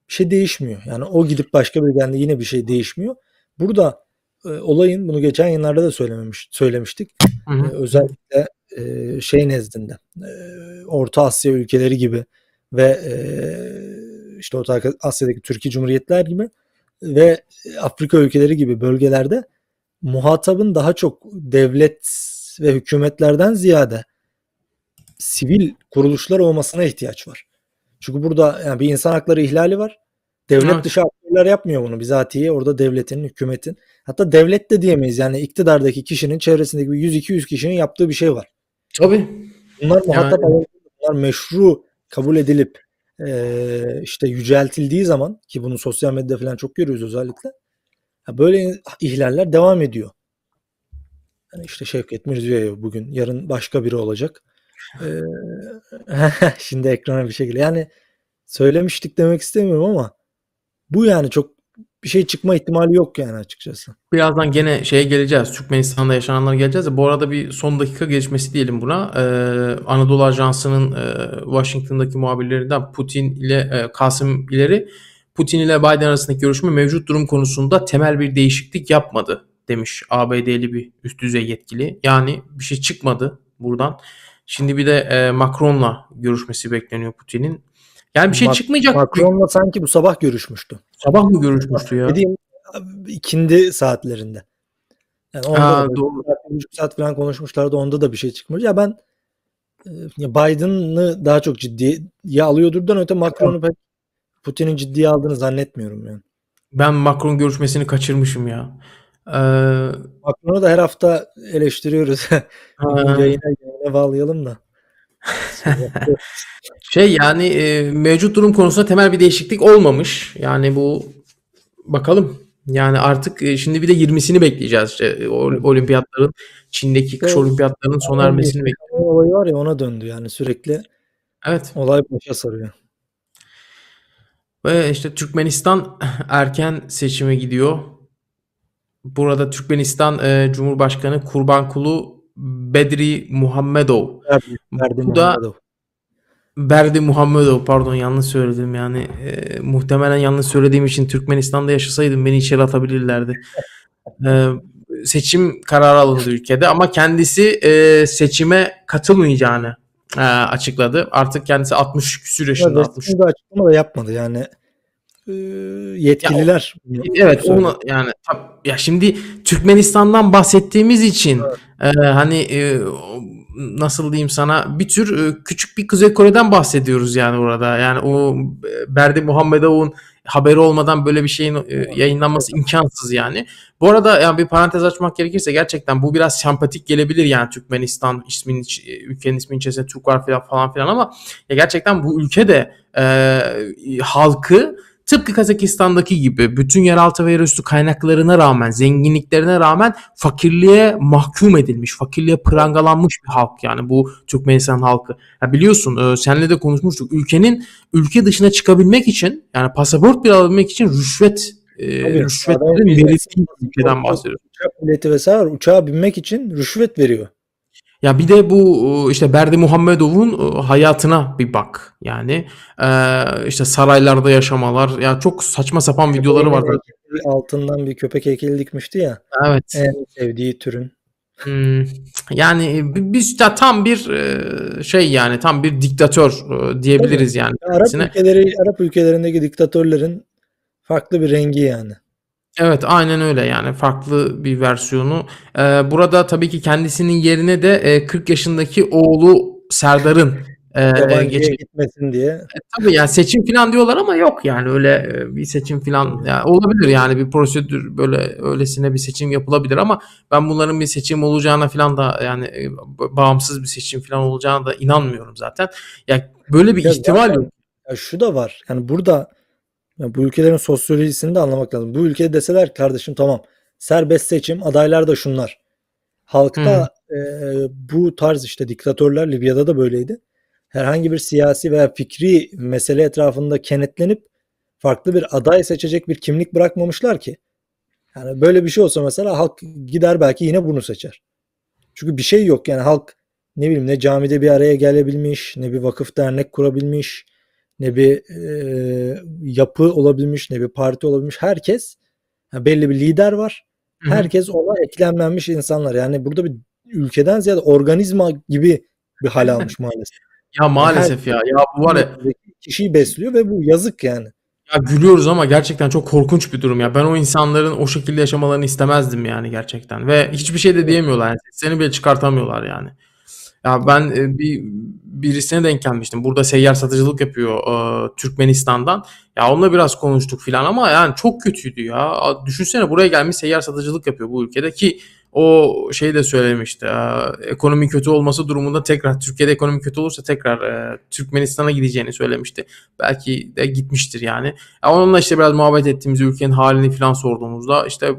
Bir şey değişmiyor. Yani o gidip başka bir geldi yine bir şey değişmiyor. Burada e, olayın bunu geçen yıllarda da söylememiş söylemiştik. Hı hı. E, özellikle e, şey nezdinde e, Orta Asya ülkeleri gibi ve e, işte Orta Asya'daki Türkiye Cumhuriyetler gibi ve Afrika ülkeleri gibi bölgelerde muhatabın daha çok devlet ve hükümetlerden ziyade sivil kuruluşlar olmasına ihtiyaç var. Çünkü burada yani bir insan hakları ihlali var. Devlet Evet. dışı aktörler yapmıyor bunu bizatihi. Orada devletin, hükümetin hatta devlet de diyemeyiz. Yani iktidardaki kişinin çevresindeki bir 100-200 kişinin yaptığı bir şey var. Tabii. Bunlar muhatap Yani- bunlar meşru kabul edilip eee, işte yüceltildiği zaman ki bunu sosyal medyada falan çok görüyoruz özellikle. Böyle ihlaller devam ediyor. Yani işte Şevket Mirziyoyev bugün, yarın başka biri olacak. Eee, (laughs) şimdi ekrana bir geliyor. Yani söylemiştik demek istemiyorum ama bu yani çok bir şey çıkma ihtimali yok yani açıkçası. Birazdan gene şeye geleceğiz. Türkmenistan'da yaşananlara geleceğiz. Bu arada bir son dakika gelişmesi diyelim buna. Ee, Anadolu Ajansı'nın e, Washington'daki muhabirlerinden Putin ile e, Kasım ileri Putin ile Biden arasındaki görüşme mevcut durum konusunda temel bir değişiklik yapmadı demiş ABD'li bir üst düzey yetkili. Yani bir şey çıkmadı buradan. Şimdi bir de e, Macron'la görüşmesi bekleniyor Putin'in. Yani bir şey Mac- çıkmayacak. Macron'la sanki bu sabah görüşmüştü. Sabah mı görüşmüştü ya? Dediğim ikindi saatlerinde. Yani onda Ha, da doğru. buçuk saat falan konuşmuşlardı. Onda da bir şey çıkmış. Ya ben e, Biden'ı daha çok ciddiye alıyordurdan öte Macron'u pek Putin'in ciddiye aldığını zannetmiyorum yani. Ben Macron görüşmesini kaçırmışım ya. Ee, Macron'u da her hafta eleştiriyoruz. (laughs) yayına, yayına bağlayalım da. (laughs) şey yani e, mevcut durum konusunda temel bir değişiklik olmamış. Yani bu bakalım. Yani artık e, şimdi bir de 20'sini bekleyeceğiz. İşte, e, o- olimpiyatların Çin'deki kış Evet. olimpiyatlarının sona ermesini bekliyoruz. O olayı var ya ona döndü yani sürekli Evet. olay başa sarıyor. Ve işte Türkmenistan (laughs) erken seçime gidiyor. Burada Türkmenistan e, Cumhurbaşkanı Kurbankulu Bedri Muhammedov. Bu da- Muhammedov. Berdi Muhammedov pardon yanlış söyledim yani e, muhtemelen yanlış söylediğim için Türkmenistan'da yaşasaydım beni içeri atabilirlerdi. E, seçim kararı alındı ülkede ama kendisi e, seçime katılmayacağını e, açıkladı. Artık kendisi 60 küsür yaşında. Ama 60. resmi bir açıklama da yapmadı yani. E, yetkililer. Evet onu yani ya şimdi Türkmenistan'dan bahsettiğimiz için e, hani e, nasıl diyeyim sana bir tür e, küçük bir Kuzey Kore'den bahsediyoruz yani orada. Yani o e, Berdi Muhammedov'un haberi olmadan böyle bir şeyin e, yayınlanması imkansız yani. Bu arada yani bir parantez açmak gerekirse gerçekten bu biraz sempatik gelebilir yani Türkmenistan isminin iç- e, ülkenin isminin içerisinde Türk var falan falan filan ama ya gerçekten bu ülke de e, halkı tıpkı Kazakistan'daki gibi bütün yeraltı ve yerüstü kaynaklarına rağmen, zenginliklerine rağmen fakirliğe mahkum edilmiş, fakirliğe prangalanmış bir halk yani bu Türkmenistan halkı. Ya biliyorsun e, seninle de konuşmuştuk. Ülkenin ülke dışına çıkabilmek için yani pasaport bile alabilmek için rüşvet e, Tabii, rüşvetlerin verildiği ülkeden bahsediyoruz. Uçak bileti vesaire. Uçağa binmek için rüşvet veriyor. Ya bir de bu e, işte Berdi Muhammedov'un e, hayatına bir bak. Yani e, işte saraylarda yaşamalar. Ya çok saçma sapan videoları var. Altından bir köpek heykeli dikmişti ya. Evet. En sevdiği türün. Hmm, yani bi- biz de tam bir şey yani tam bir diktatör diyebiliriz yani. Arap ülkeleri, Arap ülkelerindeki diktatörlerin farklı bir rengi yani. Evet aynen öyle yani farklı bir versiyonu. E, burada tabii ki kendisinin yerine de e, 40 yaşındaki oğlu Serdar'ın e, Yabancıya gitmesin diye. Tabii yani seçim falan diyorlar ama yok yani öyle e, bir seçim falan ya olabilir yani bir prosedür böyle öylesine bir seçim yapılabilir ama ben bunların bir seçim olacağına falan da yani e, b- bağımsız bir seçim falan olacağına da inanmıyorum zaten. Ya böyle bir Ya ihtimal zaten- yok. Ya şu da var. Yani burada ya bu ülkelerin sosyolojisini de anlamak lazım. Bu ülkede deseler kardeşim tamam serbest seçim adaylar da şunlar. Halkta e, bu tarz işte diktatörler Libya'da da böyleydi. Herhangi bir siyasi veya fikri mesele etrafında kenetlenip farklı bir aday seçecek bir kimlik bırakmamışlar ki. Yani böyle bir şey olsa mesela halk gider belki yine bunu seçer. Çünkü bir şey yok yani halk ne bileyim ne camide bir araya gelebilmiş, ne bir vakıf dernek kurabilmiş, ne bir e, yapı olabilmiş, ne bir parti olabilmiş. Herkes yani belli bir lider var. Herkes ona eklenmemiş insanlar. Yani burada bir ülkeden ziyade organizma gibi bir hal (laughs) almış maalesef. Ya maalesef ya. Ya bu var ya kişiyi besliyor ve bu yazık yani. Ya gülüyoruz ama gerçekten çok korkunç bir durum ya. Ben o insanların o şekilde yaşamalarını istemezdim yani gerçekten. Ve hiçbir şey de diyemiyorlar. Yani seslerini bile çıkartamıyorlar yani. Ya ben e, bir birisine denk gelmiştim. Burada seyyar satıcılık yapıyor e, Türkmenistan'dan. Ya onunla biraz konuştuk filan ama yani çok kötüydü ya. Düşünsene buraya gelmiş seyyar satıcılık yapıyor bu ülkede ki o şey de söylemişti. e, Ekonomi kötü olması durumunda tekrar Türkiye'de ekonomi kötü olursa tekrar e, Türkmenistan'a gideceğini söylemişti. Belki de gitmiştir yani. Ya onunla işte biraz muhabbet ettiğimiz ülkenin halini falan sorduğumuzda işte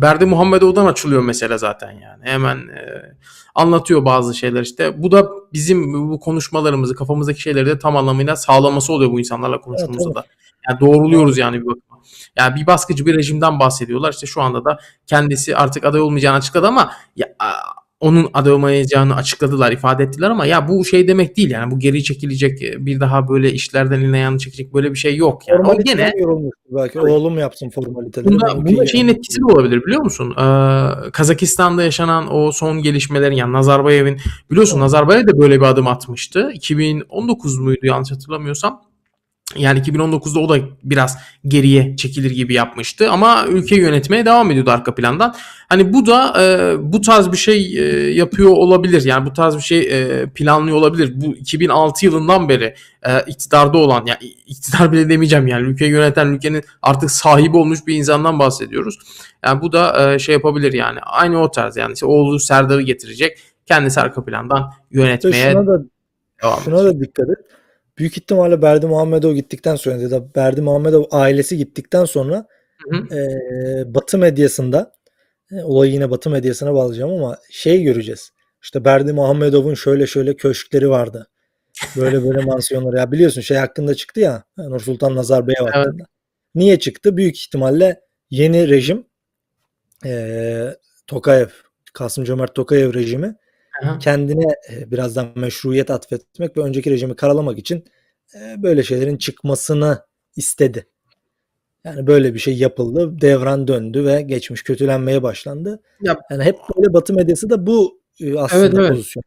Berdi Muhammedov'dan açılıyor mesele zaten yani. Hemen e, anlatıyor bazı şeyler işte. Bu da bizim bu konuşmalarımızı, kafamızdaki şeyleri de tam anlamıyla sağlaması oluyor bu insanlarla konuştuğumuzda da. Yani doğruluyoruz yani bir bakıma. Yani bir baskıcı bir rejimden bahsediyorlar. İşte şu anda da kendisi artık aday olmayacağını açıkladı ama ya, onun aday olmayacağını açıkladılar, ifade ettiler ama ya bu şey demek değil yani bu geri çekilecek bir daha böyle işlerden eline ayağını çekecek böyle bir şey yok yani. O Formaliteler gene belki. Oğlum yapsın formaliteleri. Bunda, bunda yani. şeyin etkisi de olabilir biliyor musun? Ee, Kazakistan'da yaşanan o son gelişmelerin yani Nazarbayev'in biliyorsun Nazarbayev de böyle bir adım atmıştı. 2019 muydu yanlış hatırlamıyorsam. Yani 2019'da o da biraz geriye çekilir gibi yapmıştı ama ülkeyi yönetmeye devam ediyordu arka plandan. Hani bu da e, bu tarz bir şey e, yapıyor olabilir. Yani bu tarz bir şey e, planlıyor olabilir. Bu 2006 yılından beri e, iktidarda olan yani iktidar bile demeyeceğim yani ülkeyi yöneten ülkenin artık sahibi olmuş bir insandan bahsediyoruz. Yani bu da e, şey yapabilir yani. Aynı o tarz yani işte oğlu Serdar'ı getirecek. Kendisi arka plandan yönetmeye şuna da devam şuna da dikkat et. Büyük ihtimalle Berdi Muhammedov gittikten sonra ya da Berdi Muhammedov ailesi gittikten sonra Hı hı. e, Batı medyasında e, olayı yine Batı medyasına bağlayacağım ama şey göreceğiz. İşte Berdi Muhammedov'un şöyle şöyle köşkleri vardı. Böyle böyle (laughs) mansiyonları. Ya biliyorsun şey hakkında çıktı ya Nursultan Nazarbayev Evet. hakkında. Niye çıktı? Büyük ihtimalle yeni rejim e, Tokayev, Kasım Cömert Tokayev rejimi Aha. kendine e, birazdan meşruiyet atfetmek ve önceki rejimi karalamak için e, böyle şeylerin çıkmasını istedi. Yani böyle bir şey yapıldı, devran döndü ve geçmiş kötülenmeye başlandı. Ya- Yani hep böyle Batı medyası da bu e, aslında Evet, evet. pozisyon.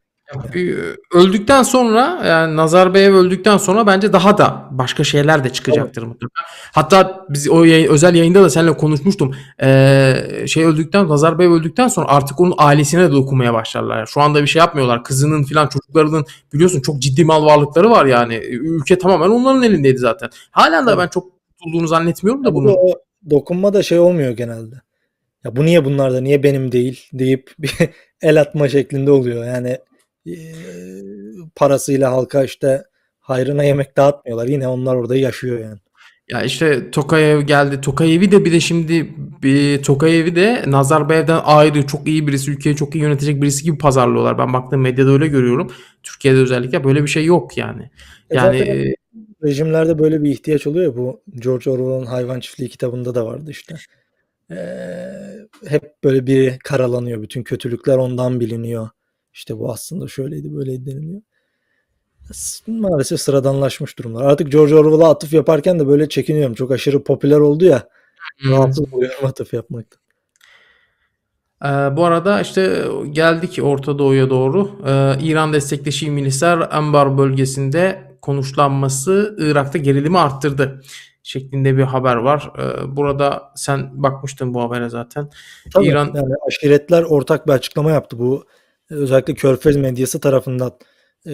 Bir- öldükten sonra yani Nazarbayev öldükten sonra bence daha da başka şeyler de çıkacaktır mutlaka. Hatta biz o yayın- özel yayında da seninle konuşmuştum. Ee, şey öldükten Nazarbayev öldükten sonra artık onun ailesine de dokunmaya başlarlar. Şu anda bir şey yapmıyorlar. Kızının filan çocuklarının biliyorsun çok ciddi mal varlıkları var yani. Ülke tamamen onların elindeydi zaten. Halen de ben çok tutulduğunu zannetmiyorum da Bu bunun. o dokunma da şey olmuyor genelde. Ya bu niye bunlarda, niye benim değil deyip bir (laughs) el atma şeklinde oluyor. Yani e, parasıyla halka işte hayrına yemek dağıtmıyorlar. Yine onlar orada yaşıyor yani. Ya işte Tokayev geldi. Tokayev'i de bir de şimdi bir Tokayev'i de Nazarbayev'den ayrı çok iyi birisi, ülkeyi çok iyi yönetecek birisi gibi pazarlıyorlar. Ben baktığım medyada öyle görüyorum. Türkiye'de özellikle böyle bir şey yok yani. E Yani e, rejimlerde böyle bir ihtiyaç oluyor ya bu George Orwell'ın Hayvan Çiftliği kitabında da vardı işte. Ee, hep böyle bir karalanıyor. Bütün kötülükler ondan biliniyor. İşte bu aslında şöyleydi böyleydi deniliyor. Maalesef sıradanlaşmış durumlar. Artık George Orwell'a atıf yaparken de böyle çekiniyorum. Çok aşırı popüler oldu ya. Rahatsız oluyorum atıf yapmaktan. Ee, bu arada işte geldik Orta Doğu'ya doğru. Ee, İran destekli Şii milisler Anbar bölgesinde konuşlanması Irak'ta gerilimi arttırdı şeklinde bir haber var. Ee, burada sen bakmıştın bu habere zaten. Tabii İran yani aşiretler ortak bir açıklama yaptı. Bu özellikle Körfez medyası tarafından e,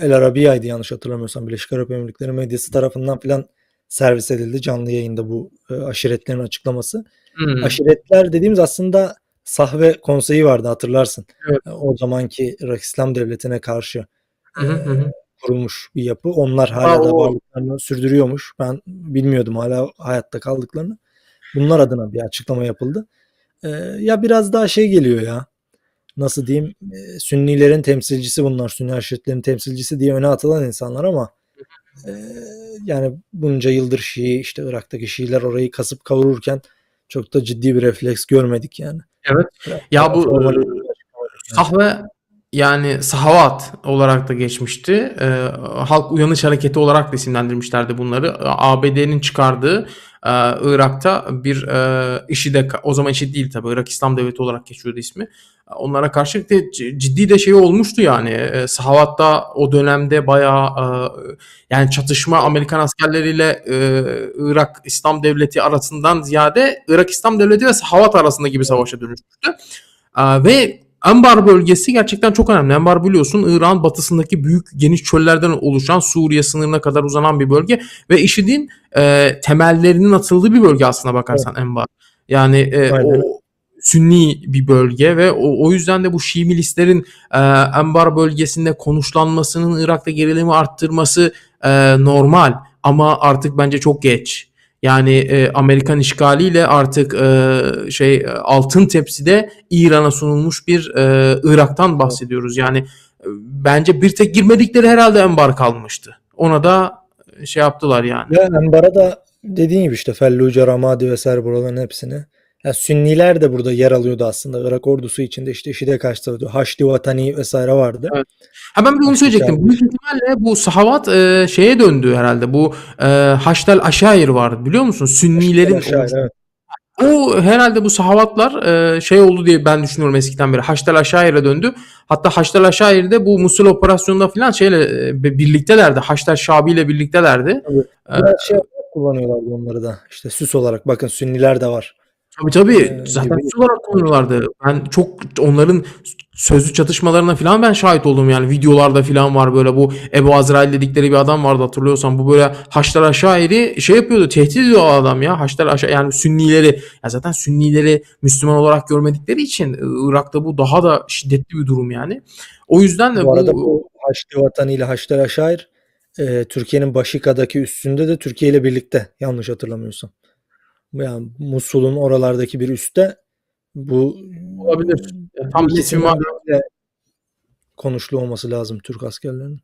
El Arabiya'ydı yanlış hatırlamıyorsam Birleşik Arap Emirlikleri medyası tarafından filan servis edildi canlı yayında bu e, aşiretlerin açıklaması. Hmm, Aşiretler dediğimiz aslında Sahve Konseyi vardı hatırlarsın. Evet. E, O zamanki İslam Devleti'ne karşı hı hı. kurulmuş bir yapı. Onlar hala Ha, da varlıklarını sürdürüyormuş. Ben bilmiyordum hala hayatta kaldıklarını. Bunlar adına bir açıklama yapıldı. Ee, ya biraz daha şey geliyor ya. Nasıl diyeyim? e, Sünnilerin temsilcisi bunlar. Sünni aşiretlerin temsilcisi diye öne atılan insanlar ama e, yani bunca yıldır Şii işte Irak'taki Şiiler orayı kasıp kavururken çok da ciddi bir refleks görmedik yani. Evet. Ya daha bu e, açıklama. Sahve yani Sahavat olarak da geçmişti. Eee, Halk Uyanış Hareketi olarak da isimlendirmişlerdi bunları. ABD'nin çıkardığı Irak'ta bir eee IŞİD'e o zaman IŞİD değil tabii Irak İslam Devleti olarak geçiyordu ismi. Onlara karşı de ciddi de şey olmuştu yani. Eee, Sahavat'ta o dönemde bayağı yani çatışma Amerikan askerleriyle Irak İslam Devleti arasından ziyade Irak İslam Devleti ve Sahavat arasında gibi savaşa dönüşmüştü. Ve Anbar bölgesi gerçekten çok önemli. Anbar biliyorsun İran batısındaki büyük geniş çöllerden oluşan Suriye sınırına kadar uzanan bir bölge ve IŞİD'in e, temellerinin atıldığı bir bölge aslına bakarsan Anbar. Yani e, Aynen. o Sünni bir bölge ve o, o yüzden de bu Şii milislerin e, Anbar bölgesinde konuşlanmasının Irak'ta gerilimi arttırması e, normal ama artık bence çok geç. Yani e, Amerikan işgaliyle artık e, şey e, altın tepside İran'a sunulmuş bir e, Irak'tan bahsediyoruz. Yani e, bence bir tek girmedikleri herhalde Enbar kalmıştı. Ona da şey yaptılar yani. Ve Enbar'a da dediğin gibi işte Felluce, Ramadi vesaire buraların hepsini. Yani Sünniler de burada yer alıyordu aslında. Irak ordusu içinde işte IŞİD'e karşı. Haçlı Vatani vesaire vardı. Evet. Ha ben bir onu söyleyecektim. Büyük ihtimalle bu sahavat e, şeye döndü herhalde. Bu e, Haştel Aşair vardı biliyor musun? Sünnilerin evet. O herhalde bu sahavatlar e, şey oldu diye ben düşünüyorum eskiden beri. Haçtel Aşair'e döndü. Hatta Haçtel Aşair'de bu Musul operasyonunda falan şeyle e, birliktelerdi. Haçtel Şabi ile birliktelerdi. Tabii. Ee, şey kullanıyorlardı onları da. İşte süs olarak. Bakın Sünniler de var. Tabii tabii. Ee, Zaten gibi. olarak kullanıyorlardı. Ben çok onların sözlü çatışmalarına falan ben şahit oldum yani. Videolarda falan var böyle bu Ebu Azrail dedikleri bir adam vardı hatırlıyorsan. Bu böyle Haçlar Aşairi şey yapıyordu. Tehdit ediyor o adam ya. Haçlar Aşairi yani Sünnileri. Ya zaten Sünnileri Müslüman olarak görmedikleri için Irak'ta bu daha da şiddetli bir durum yani. O yüzden de Bu arada bu bu Haçlı Vatani ile Haçlı Aşair e, Türkiye'nin Başika'daki üssünde de Türkiye ile birlikte yanlış hatırlamıyorsam. Yani Musul'un oralardaki bir üste bu olabilir. Ya tam ismi var. konuşlu olması lazım Türk askerlerinin.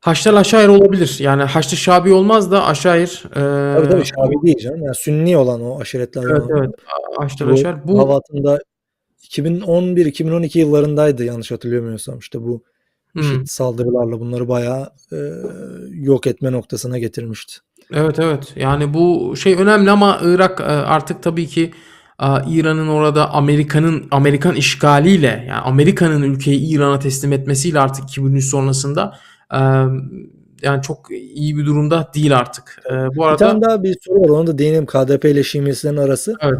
Haçlar Aşair olabilir. Yani Haçlı Şabi olmaz da Aşair. E, Tabii tabii Şabi değil canım. Yani Sünni olan o aşiretlerden. Evet olan. evet. Haçlar Bu Aşair. Bu Havat'ında 2011-2012 yıllarındaydı yanlış hatırlamıyorsam. İşte bu Hmm. Saldırılarla bunları bayağı e, yok etme noktasına getirmişti. Evet evet yani bu şey önemli ama Irak e, artık tabii ki e, İran'ın orada Amerika'nın Amerikan işgaliyle yani Amerika'nın ülkeyi İran'a teslim etmesiyle artık 2003 sonrasında e, yani çok iyi bir durumda değil artık. E, bu Bir arada tane daha bir soru var. Onu da değinelim. KDP ile Şii milislerin arası. Evet.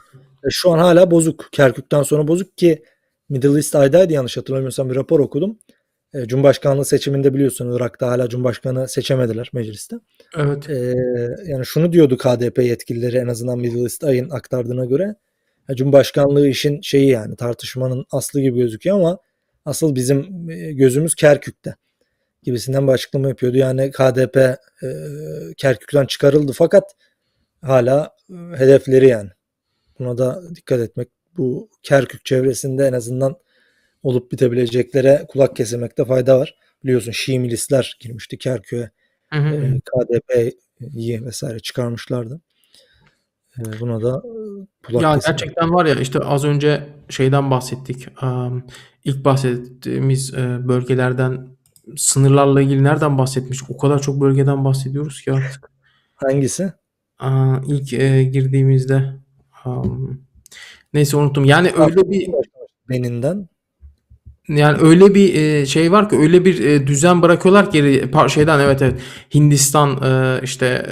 Şu an hala bozuk. Kerkük'ten sonra bozuk ki Middle East Eye'daydı yanlış hatırlamıyorsam bir rapor okudum. Cumhurbaşkanlığı seçiminde biliyorsun Irak'ta hala Cumhurbaşkanı seçemediler mecliste. Evet E, yani şunu diyordu KDP yetkilileri en azından Middle East Eye'ın aktardığına göre. Cumhurbaşkanlığı işin şeyi yani tartışmanın aslı gibi gözüküyor ama asıl bizim gözümüz Kerkük'te gibisinden bir açıklama yapıyordu. Yani KDP e, Kerkük'ten çıkarıldı fakat hala hedefleri yani. Buna da dikkat etmek. Bu Kerkük çevresinde en azından olup bitebileceklere kulak kesilmekte fayda var. Biliyorsun Şii milisler girmişti Kerkük'e. Hı hı. E, KDP'yi vesaire çıkarmışlardı. E, buna da kulak Ya gerçekten var ya işte az önce şeyden bahsettik. Am, İlk bahsettiğimiz e, bölgelerden sınırlarla ilgili nereden bahsetmiştik? O kadar çok bölgeden bahsediyoruz ki artık. Hangisi? Aa, ilk e, girdiğimizde neyse unuttum. Yani öyle bir Benin'den. Yani öyle bir e, şey var ki öyle bir e, düzen bırakıyorlar ki şeyden evet evet Hindistan e, işte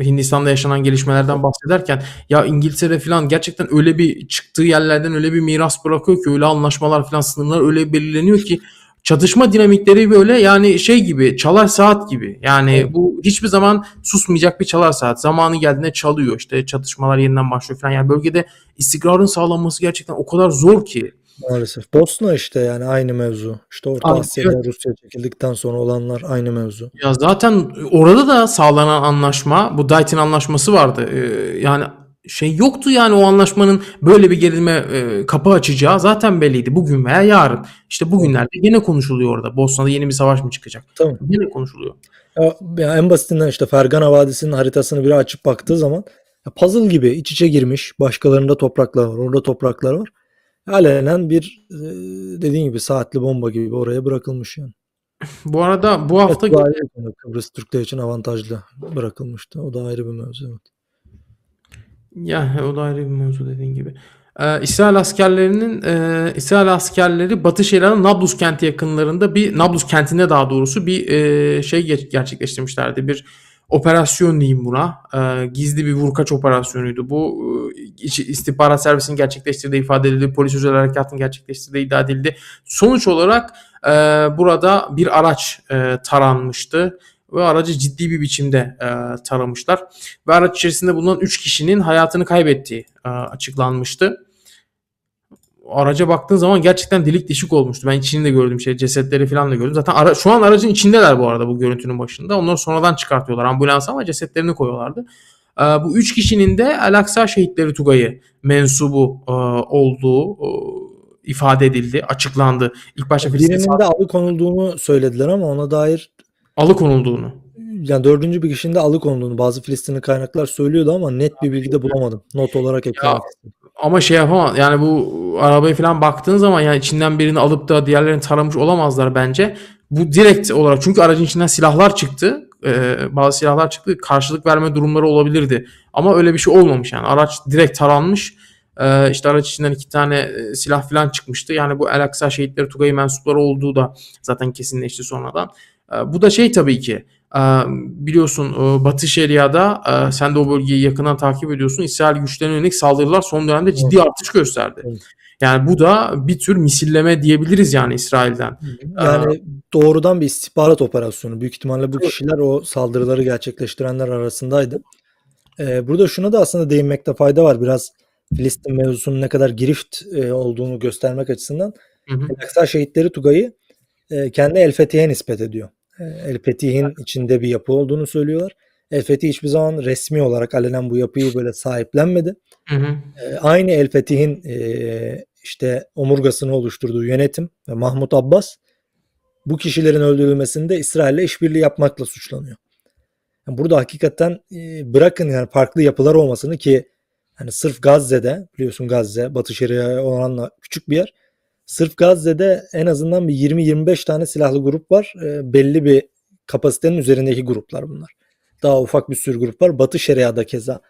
e, Hindistan'da yaşanan gelişmelerden bahsederken ya İngiltere falan gerçekten öyle bir çıktığı yerlerden öyle bir miras bırakıyor ki öyle anlaşmalar falan sınırlar öyle belirleniyor ki çatışma dinamikleri böyle yani şey gibi çalar saat gibi. Yani Evet. bu hiçbir zaman susmayacak bir çalar saat. Zamanı geldiğinde çalıyor işte çatışmalar yeniden başlıyor falan. Yani bölgede istikrarın sağlanması gerçekten o kadar zor ki. Maalesef. Bosna işte yani aynı mevzu. İşte Orta Abi, Asya'da Rusya çekildikten sonra olanlar aynı mevzu. Ya zaten orada da sağlanan anlaşma, bu Dayton anlaşması vardı. Ee, yani şey yoktu yani o anlaşmanın böyle bir gerilime e, kapı açacağı zaten belliydi. Bugün veya yarın. İşte bugünlerde yine konuşuluyor orada. Bosna'da yeni bir savaş mı çıkacak? Tamam. Yine konuşuluyor. Ya, ya en basitinden işte Fergana Vadisi'nin haritasını biri açıp baktığı zaman ya puzzle gibi iç içe girmiş. Başkalarında topraklar var. Orada topraklar var. Alenen bir e, dediğin gibi saatli bomba gibi oraya bırakılmış yani. (laughs) Bu arada bu hafta Evet, ayrı. Kıbrıs Türkler için avantajlı bırakılmıştı. O da ayrı bir mevzu. Evet. Ya o da ayrı bir mevzu dediğin gibi. Ee, İsrail askerlerinin e, İsrail askerleri Batı Şeria'nın Nablus kenti yakınlarında bir Nablus kentinde daha doğrusu bir e, şey gerçekleştirmişlerdi. Bir operasyon diyeyim buna. Ee, gizli bir vurkaç operasyonuydu bu. İç- istihbarat servisinin gerçekleştirdiği ifade edildi. Polis özel harekatın gerçekleştirdiği iddia edildi. Sonuç olarak e, burada bir araç e, taranmıştı ve aracı ciddi bir biçimde e, taramışlar ve araç içerisinde bulunan 3 kişinin hayatını kaybettiği e, açıklanmıştı. Araca baktığın zaman gerçekten delik deşik olmuştu. Ben içini de gördüm şey cesetleri falan da gördüm. Zaten ara, şu an aracın içindeler bu arada bu görüntünün başında. Onları sonradan çıkartıyorlar ambulansa ama cesetlerini koyuyorlardı. E, bu 3 kişinin de Al-Aqsa Şehitleri Tugayı mensubu e, olduğu e, ifade edildi, açıklandı. İlk başta Birinin de alıkonulduğunu söylediler ama ona dair alıkonulduğunu. yani dördüncü bir kişinin de alıkonulduğunu bazı Filistinli kaynaklar söylüyordu ama net bir bilgi de bulamadım. Not olarak eklemek istedim. Ama şey yapamaz. Yani bu arabaya falan baktığın zaman yani içinden birini alıp da diğerlerini taramış olamazlar bence. Bu direkt olarak çünkü aracın içinden silahlar çıktı. Ee, bazı silahlar çıktı. Karşılık verme durumları olabilirdi. Ama öyle bir şey olmamış yani. Araç direkt taranmış. Ee, işte araç içinden iki tane e, silah falan çıkmıştı. Yani bu El Aksa şehitleri Tugayı mensupları olduğu da zaten kesinleşti sonradan. Ee, bu da şey tabii ki biliyorsun e, Batı Şeria'da e, sen de o bölgeyi yakından takip ediyorsun. İsrail güçlerine yönelik saldırılar son dönemde ciddi artış gösterdi. Evet. Yani bu da bir tür misilleme diyebiliriz yani İsrail'den. Yani doğrudan bir istihbarat operasyonu. Büyük ihtimalle bu kişiler o saldırıları gerçekleştirenler arasındaydı. Ee, burada şuna da aslında değinmekte fayda var. Biraz Filistin mevzusunun ne kadar girift e, olduğunu göstermek açısından. Hı hı. El-Aqsa şehitleri Tugay'ı e, kendi El Fetih'e nispet ediyor. E, El Fetih'in içinde bir yapı olduğunu söylüyorlar. El Fetih hiçbir zaman resmi olarak alenen bu yapıyı böyle sahiplenmedi. Hı hı. E, aynı El Fetih'in e, işte omurgasını oluşturduğu yönetim ve Mahmut Abbas bu kişilerin öldürülmesinde İsrail'le işbirliği yapmakla suçlanıyor. Yani burada hakikaten e, bırakın yani farklı yapılar olmasını ki hani sırf Gazze'de biliyorsun Gazze Batı Şeria'ya oranla küçük bir yer. Sırf Gazze'de en azından bir 20-25 tane silahlı grup var. E, belli bir kapasitenin üzerindeki gruplar bunlar. Daha ufak bir sürü grup var. Batı Şeria'da keza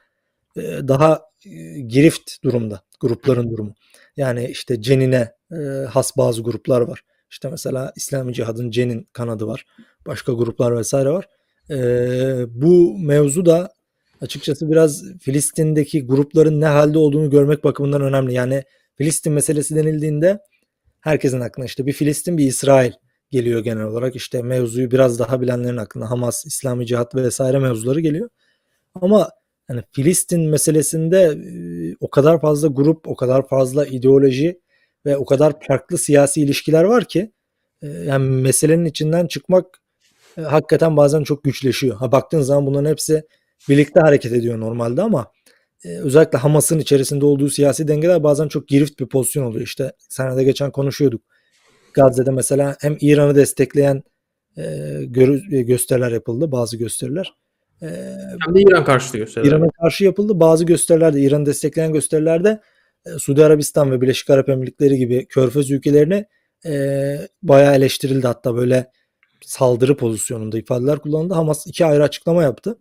e, daha e, girift durumda grupların durumu. Yani işte Cenin'e e, has bazı gruplar var. İşte mesela İslami Cihad'ın Cenin kanadı var. Başka gruplar vesaire var. E, bu mevzu da açıkçası biraz Filistin'deki grupların ne halde olduğunu görmek bakımından önemli. Yani Filistin meselesi denildiğinde herkesin aklına işte bir Filistin bir İsrail geliyor genel olarak. İşte mevzuyu biraz daha bilenlerin aklına Hamas, İslami Cihat vesaire mevzuları geliyor. Ama yani Filistin meselesinde o kadar fazla grup, o kadar fazla ideoloji ve o kadar farklı siyasi ilişkiler var ki yani meselenin içinden çıkmak hakikaten bazen çok güçleşiyor. Ha baktığın zaman bunların hepsi birlikte hareket ediyor normalde ama özellikle Hamas'ın içerisinde olduğu siyasi dengeler bazen çok girift bir pozisyon oluyor. İşte senede geçen konuşuyorduk. Gazze'de mesela hem İran'ı destekleyen e, e, gösteriler yapıldı, bazı gösteriler. E, Hem de İran karşıtı gösteriler. İran'a karşı yapıldı. Bazı gösterilerde, İran'ı destekleyen gösterilerde e, Suudi Arabistan ve Birleşik Arap Emirlikleri gibi körfez ülkelerini e, bayağı eleştirildi. Hatta böyle saldırı pozisyonunda ifadeler kullanıldı. Hamas iki ayrı açıklama yaptı.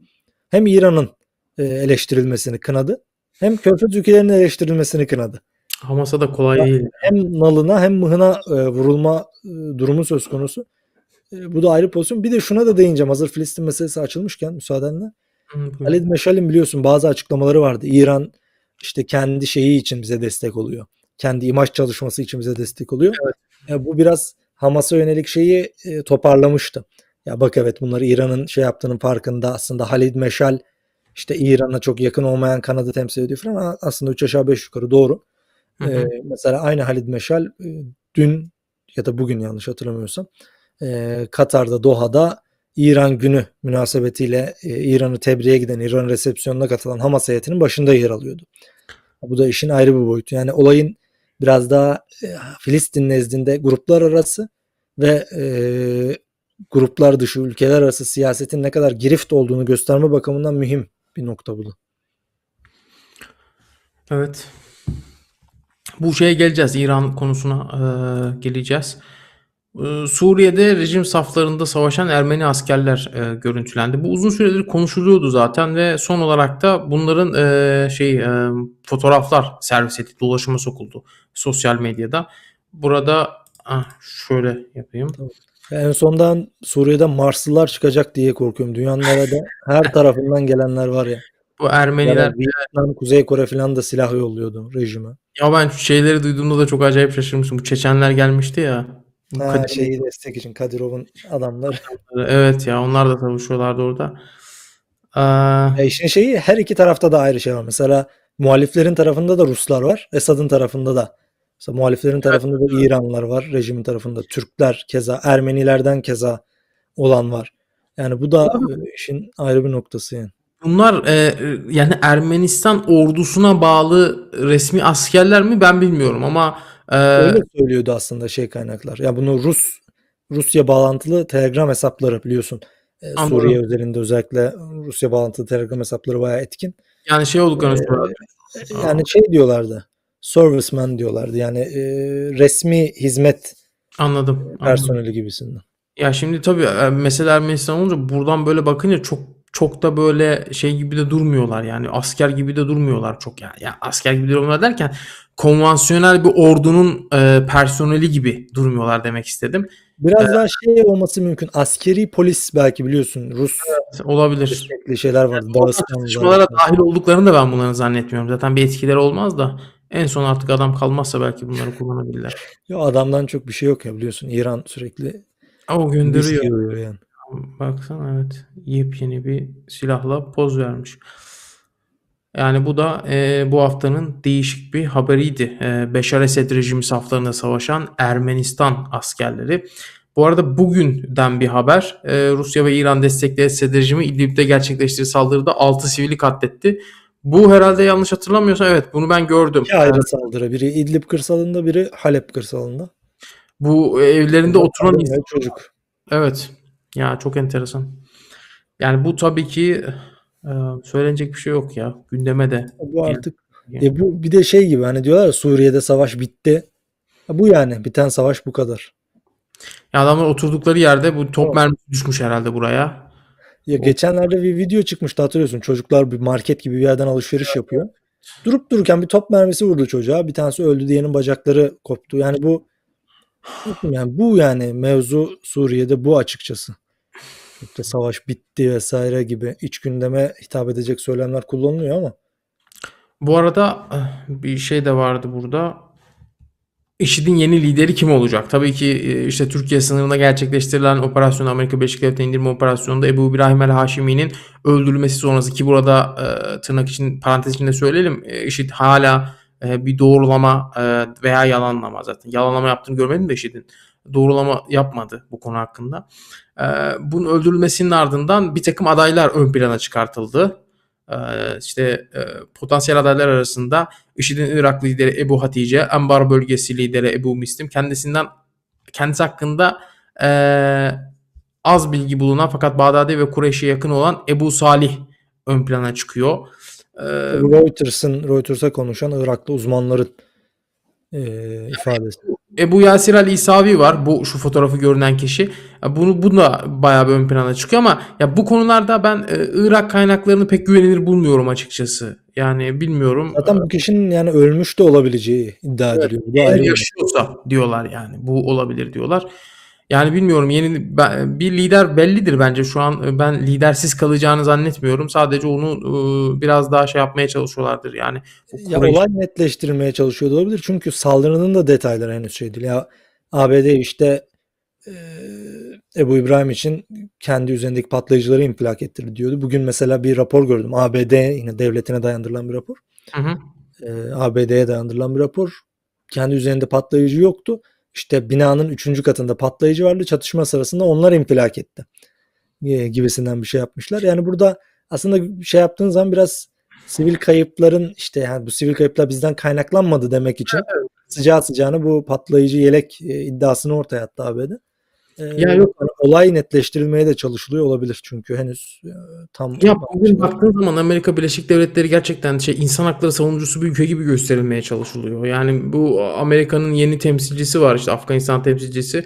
Hem İran'ın eleştirilmesini kınadı hem körfez ülkelerinin eleştirilmesini kınadı. Hamas'a da kolay değil. Hem nalına hem mıhına e, vurulma e, durumu söz konusu. E, bu da ayrı pozisyon. Bir de şuna da değineceğim. Hazır Filistin meselesi açılmışken müsaadenle. Hı, buyurun. Halid Meşal'in biliyorsun bazı açıklamaları vardı. İran işte kendi şeyi için bize destek oluyor. Kendi imaj çalışması için bize destek oluyor. Ya bu biraz Hamas'a yönelik şeyi e, toparlamıştı. Ya bak evet bunları İran'ın şey yaptığının farkında aslında Halid Meşal işte İran'a çok yakın olmayan kanadı temsil ediyor falan aslında 3 aşağı 5 yukarı doğru. Hı hı. Ee, mesela aynı Halid Meşal e, dün ya da bugün yanlış hatırlamıyorsam e, Katar'da Doha'da İran günü münasebetiyle e, İran'ı tebriğe giden, İran resepsiyonuna katılan Hamas heyetinin başında yer alıyordu. Bu da işin ayrı bir boyutu. Yani olayın biraz daha e, Filistin nezdinde gruplar arası ve e, gruplar dışı ülkeler arası siyasetin ne kadar girift olduğunu gösterme bakımından mühim bir nokta bu da. Evet. Bu şeye geleceğiz. İran konusuna eee, geleceğiz. Eee, Suriye'de rejim saflarında savaşan Ermeni askerler eee, görüntülendi. Bu uzun süredir konuşuluyordu zaten ve son olarak da bunların eee, şey eee, fotoğraflar servis edildi, dolaşıma sokuldu sosyal medyada. Burada ah, şöyle yapayım. En sondan Suriye'de Marslılar çıkacak diye korkuyorum. Dünyanın nerede her tarafından gelenler var ya. Bu Ermeniler Yani Vietnam, Kuzey Kore falan da silah yolluyordu rejime. ya ben şeyleri duyduğumda da çok acayip şaşırmıştım. Bu Çeçenler gelmişti ya. Ha, Kadir- şeyi destek için Kadirov'un adamları. Evet ya onlar da savaşıyorlardı orada. Ya işin şeyi her iki tarafta da ayrı şey var. Mesela muhaliflerin tarafında da Ruslar var. Esad'ın tarafında da. Mesela muhaliflerin tarafında da İranlılar var. Rejimin tarafında Türkler keza, Ermenilerden keza olan var. Yani bu da e, işin ayrı bir noktası yani. Bunlar e, yani Ermenistan ordusuna bağlı resmi askerler mi ben bilmiyorum ama e, Öyle söylüyordu aslında şey kaynaklar. Ya bunu Rus Rusya bağlantılı Telegram hesapları biliyorsun. E. Suriye özelinde özellikle Rusya bağlantılı Telegram hesapları bayağı etkin. yani şey olduklarını Ee. Yani şey diyorlardı. Serviceman diyorlardı. Yani e, resmi hizmet Anladım. anladım. personeli gibisinden. Ya şimdi tabii e, mesela Ermenistan olunca buradan böyle bakınca çok çok da böyle şey gibi de durmuyorlar yani asker gibi de durmuyorlar çok yani. Ya asker gibi durmuyorlar derken konvansiyonel bir ordunun e, personeli gibi durmuyorlar demek istedim. Biraz daha şey olması mümkün. Askeri polis belki biliyorsun. Rus Olabilir. şeyler vardı. Dağıstan'da. çatışmalara dahil olduklarını da ben bunların zannetmiyorum. Zaten bir etkileri olmaz da en son artık adam kalmazsa belki bunları kullanabilirler. (laughs) Ya adamdan çok bir şey yok ya biliyorsun. İran sürekli Ama o gönderiyor. yani. Baksana evet. Yepyeni bir silahla poz vermiş. Yani bu da e, bu haftanın değişik bir haberiydi. E, Beşar Esed rejimi saflarında savaşan Ermenistan askerleri. Bu arada bugünden bir haber. E, Rusya ve İran destekli Esed rejimi İdlib'de gerçekleştirdiği saldırıda 6 sivili katletti. Bu herhalde yanlış hatırlamıyorsam evet bunu ben gördüm. İki ayrı saldırı. Biri İdlib kırsalında, biri Halep kırsalında. Bu evlerinde oturan Kadın ve insan- çocuk. Evet. Ya çok enteresan. Yani bu tabii ki e, söylenecek bir şey yok ya. Gündeme de. Bu artık e bu bir de şey gibi hani diyorlar ya Suriye'de savaş bitti. Bu yani biten savaş bu kadar. Ya adamlar oturdukları yerde bu top Evet. mermisi düşmüş herhalde buraya. Ya geçenlerde bir video çıkmıştı hatırlıyorsun. Çocuklar bir market gibi bir yerden alışveriş yapıyor. Durup dururken bir top mermisi vurdu çocuğa. Bir tanesi öldü, diğerinin bacakları koptu. Yani bu (sniffs) yani bu yani mevzu Suriye'de bu açıkçası. Da savaş bitti vesaire gibi iç gündeme hitap edecek söylemler kullanılıyor ama Bu arada eh, bir şey de vardı burada. IŞİD'in yeni lideri kim olacak? Tabii ki e, işte Türkiye sınırında gerçekleştirilen operasyon Amerika Birleşik Devletleri indirme operasyonunda Ebu İbrahim el Haşimi'nin öldürülmesi sonrası ki burada e, tırnak için parantez içinde söyleyelim e, IŞİD hala e, bir doğrulama veya yalanlama zaten. Yalanlama yaptığını görmedim de IŞİD'in. Doğrulama yapmadı bu konu hakkında. Bunun öldürülmesinin ardından bir takım adaylar ön plana çıkartıldı. E, işte potansiyel adaylar arasında IŞİD'in Irak lideri Ebu Hatice, Anbar bölgesi lideri Ebu Müslim kendisinden kendisi hakkında e, az bilgi bulunan fakat Bağdadi ve Kureyş'e yakın olan Ebu Salih ön plana çıkıyor. E, Reuters'ın Reuters'a konuşan Iraklı uzmanların eee ifadesi. Ebu Yasir al İsavi var. Bu şu fotoğrafı görünen kişi. Bunu bu da bayağı bir ön plana çıkıyor ama ya bu konularda ben e, Irak kaynaklarını pek güvenilir bulmuyorum açıkçası. Yani bilmiyorum. Zaten bu kişinin yani ölmüş de olabileceği iddia ediliyor. Bu da Eğer yaşıyorsa diyorlar yani. Bu olabilir diyorlar. Yani bilmiyorum yeni bir lider bellidir bence şu an e, ben lidersiz kalacağını zannetmiyorum. Sadece onu e, biraz daha şey yapmaya çalışıyorlardır yani. Ya olay netleştirilmeye çalışıyor olabilir. Çünkü saldırının da detayları henüz şey değil. Ya ABD işte eee, Ebu İbrahim için kendi üzerindeki patlayıcıları infilak ettirdi diyordu. Bugün mesela bir rapor gördüm. ABD yine devletine dayandırılan bir rapor. Hı hı. Eee, ABD'ye dayandırılan bir rapor. Kendi üzerinde patlayıcı yoktu. İşte binanın üçüncü katında patlayıcı vardı. Çatışma sırasında onlar infilak etti. Eee, gibisinden bir şey yapmışlar. Yani burada aslında şey yaptığın zaman biraz sivil kayıpların işte yani bu sivil kayıplar bizden kaynaklanmadı demek için sıcağı sıcağına bu patlayıcı yelek e, iddiasını ortaya attı ABD. Eee, Ya yok. hani olay netleştirilmeye de çalışılıyor olabilir çünkü henüz, eee, tam Ya bugün baktığın zaman Amerika Birleşik Devletleri gerçekten şey insan hakları savunucusu bir ülke gibi gösterilmeye çalışılıyor. Yani bu Amerika'nın yeni temsilcisi var işte Afganistan temsilcisi.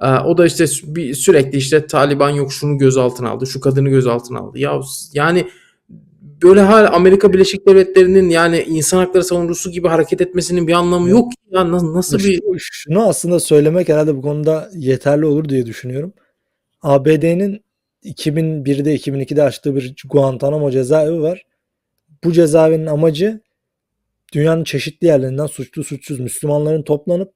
Ee, o da işte bir sürekli işte Taliban yok şunu gözaltına aldı, şu kadını gözaltına aldı. Ya yani böyle hala Amerika Birleşik Devletleri'nin yani insan hakları savunucusu gibi hareket etmesinin bir anlamı yok ya Na- nasıl bir Şu- şunu aslında söylemek herhalde bu konuda yeterli olur diye düşünüyorum. ABD'nin 2001'de 2002'de açtığı bir Guantanamo cezaevi var. Bu cezaevinin amacı dünyanın çeşitli yerlerinden suçlu suçsuz Müslümanların toplanıp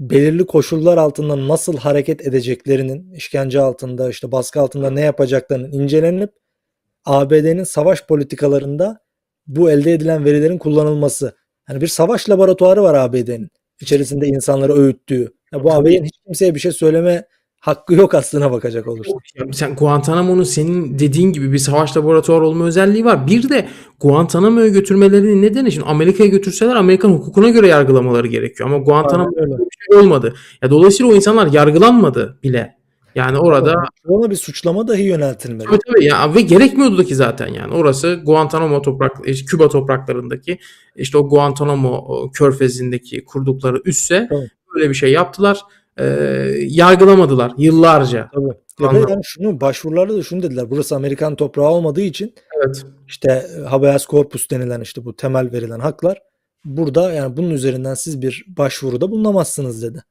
belirli koşullar altında nasıl hareket edeceklerinin, işkence altında, işte baskı altında ne yapacaklarının incelenip ABD'nin savaş politikalarında bu elde edilen verilerin kullanılması. Yani bir savaş laboratuvarı var ABD'nin. İçerisinde insanları öğüttüğü. Ya bu. ABD'nin hiç kimseye bir şey söyleme hakkı yok aslına bakacak olursak. Ya Sen Guantanamo'nun senin dediğin gibi bir savaş laboratuvarı olma özelliği var. Bir de Guantanamo'ya götürmelerinin nedeni şimdi Amerika'ya götürseler Amerikan hukukuna göre yargılamaları gerekiyor. Ama Guantanamo'da bir şey olmadı. Ya dolayısıyla o insanlar yargılanmadı bile. Yani orada Ona bir suçlama dahi yöneltilmedi. tabii tabii ya ve gerekmiyordu da ki zaten yani. Orası Guantanamo toprak işte Küba topraklarındaki işte o Guantanamo körfezindeki kurdukları üsse Tabii. böyle bir şey yaptılar. Ee, yargılamadılar yıllarca. Tabii. Anladım. yani şunu başvurularda da şunu dediler. Burası Amerikan toprağı olmadığı için Evet. işte e, habeas corpus denilen işte bu temel verilen haklar burada yani bunun üzerinden siz bir başvuruda bulunamazsınız dedi.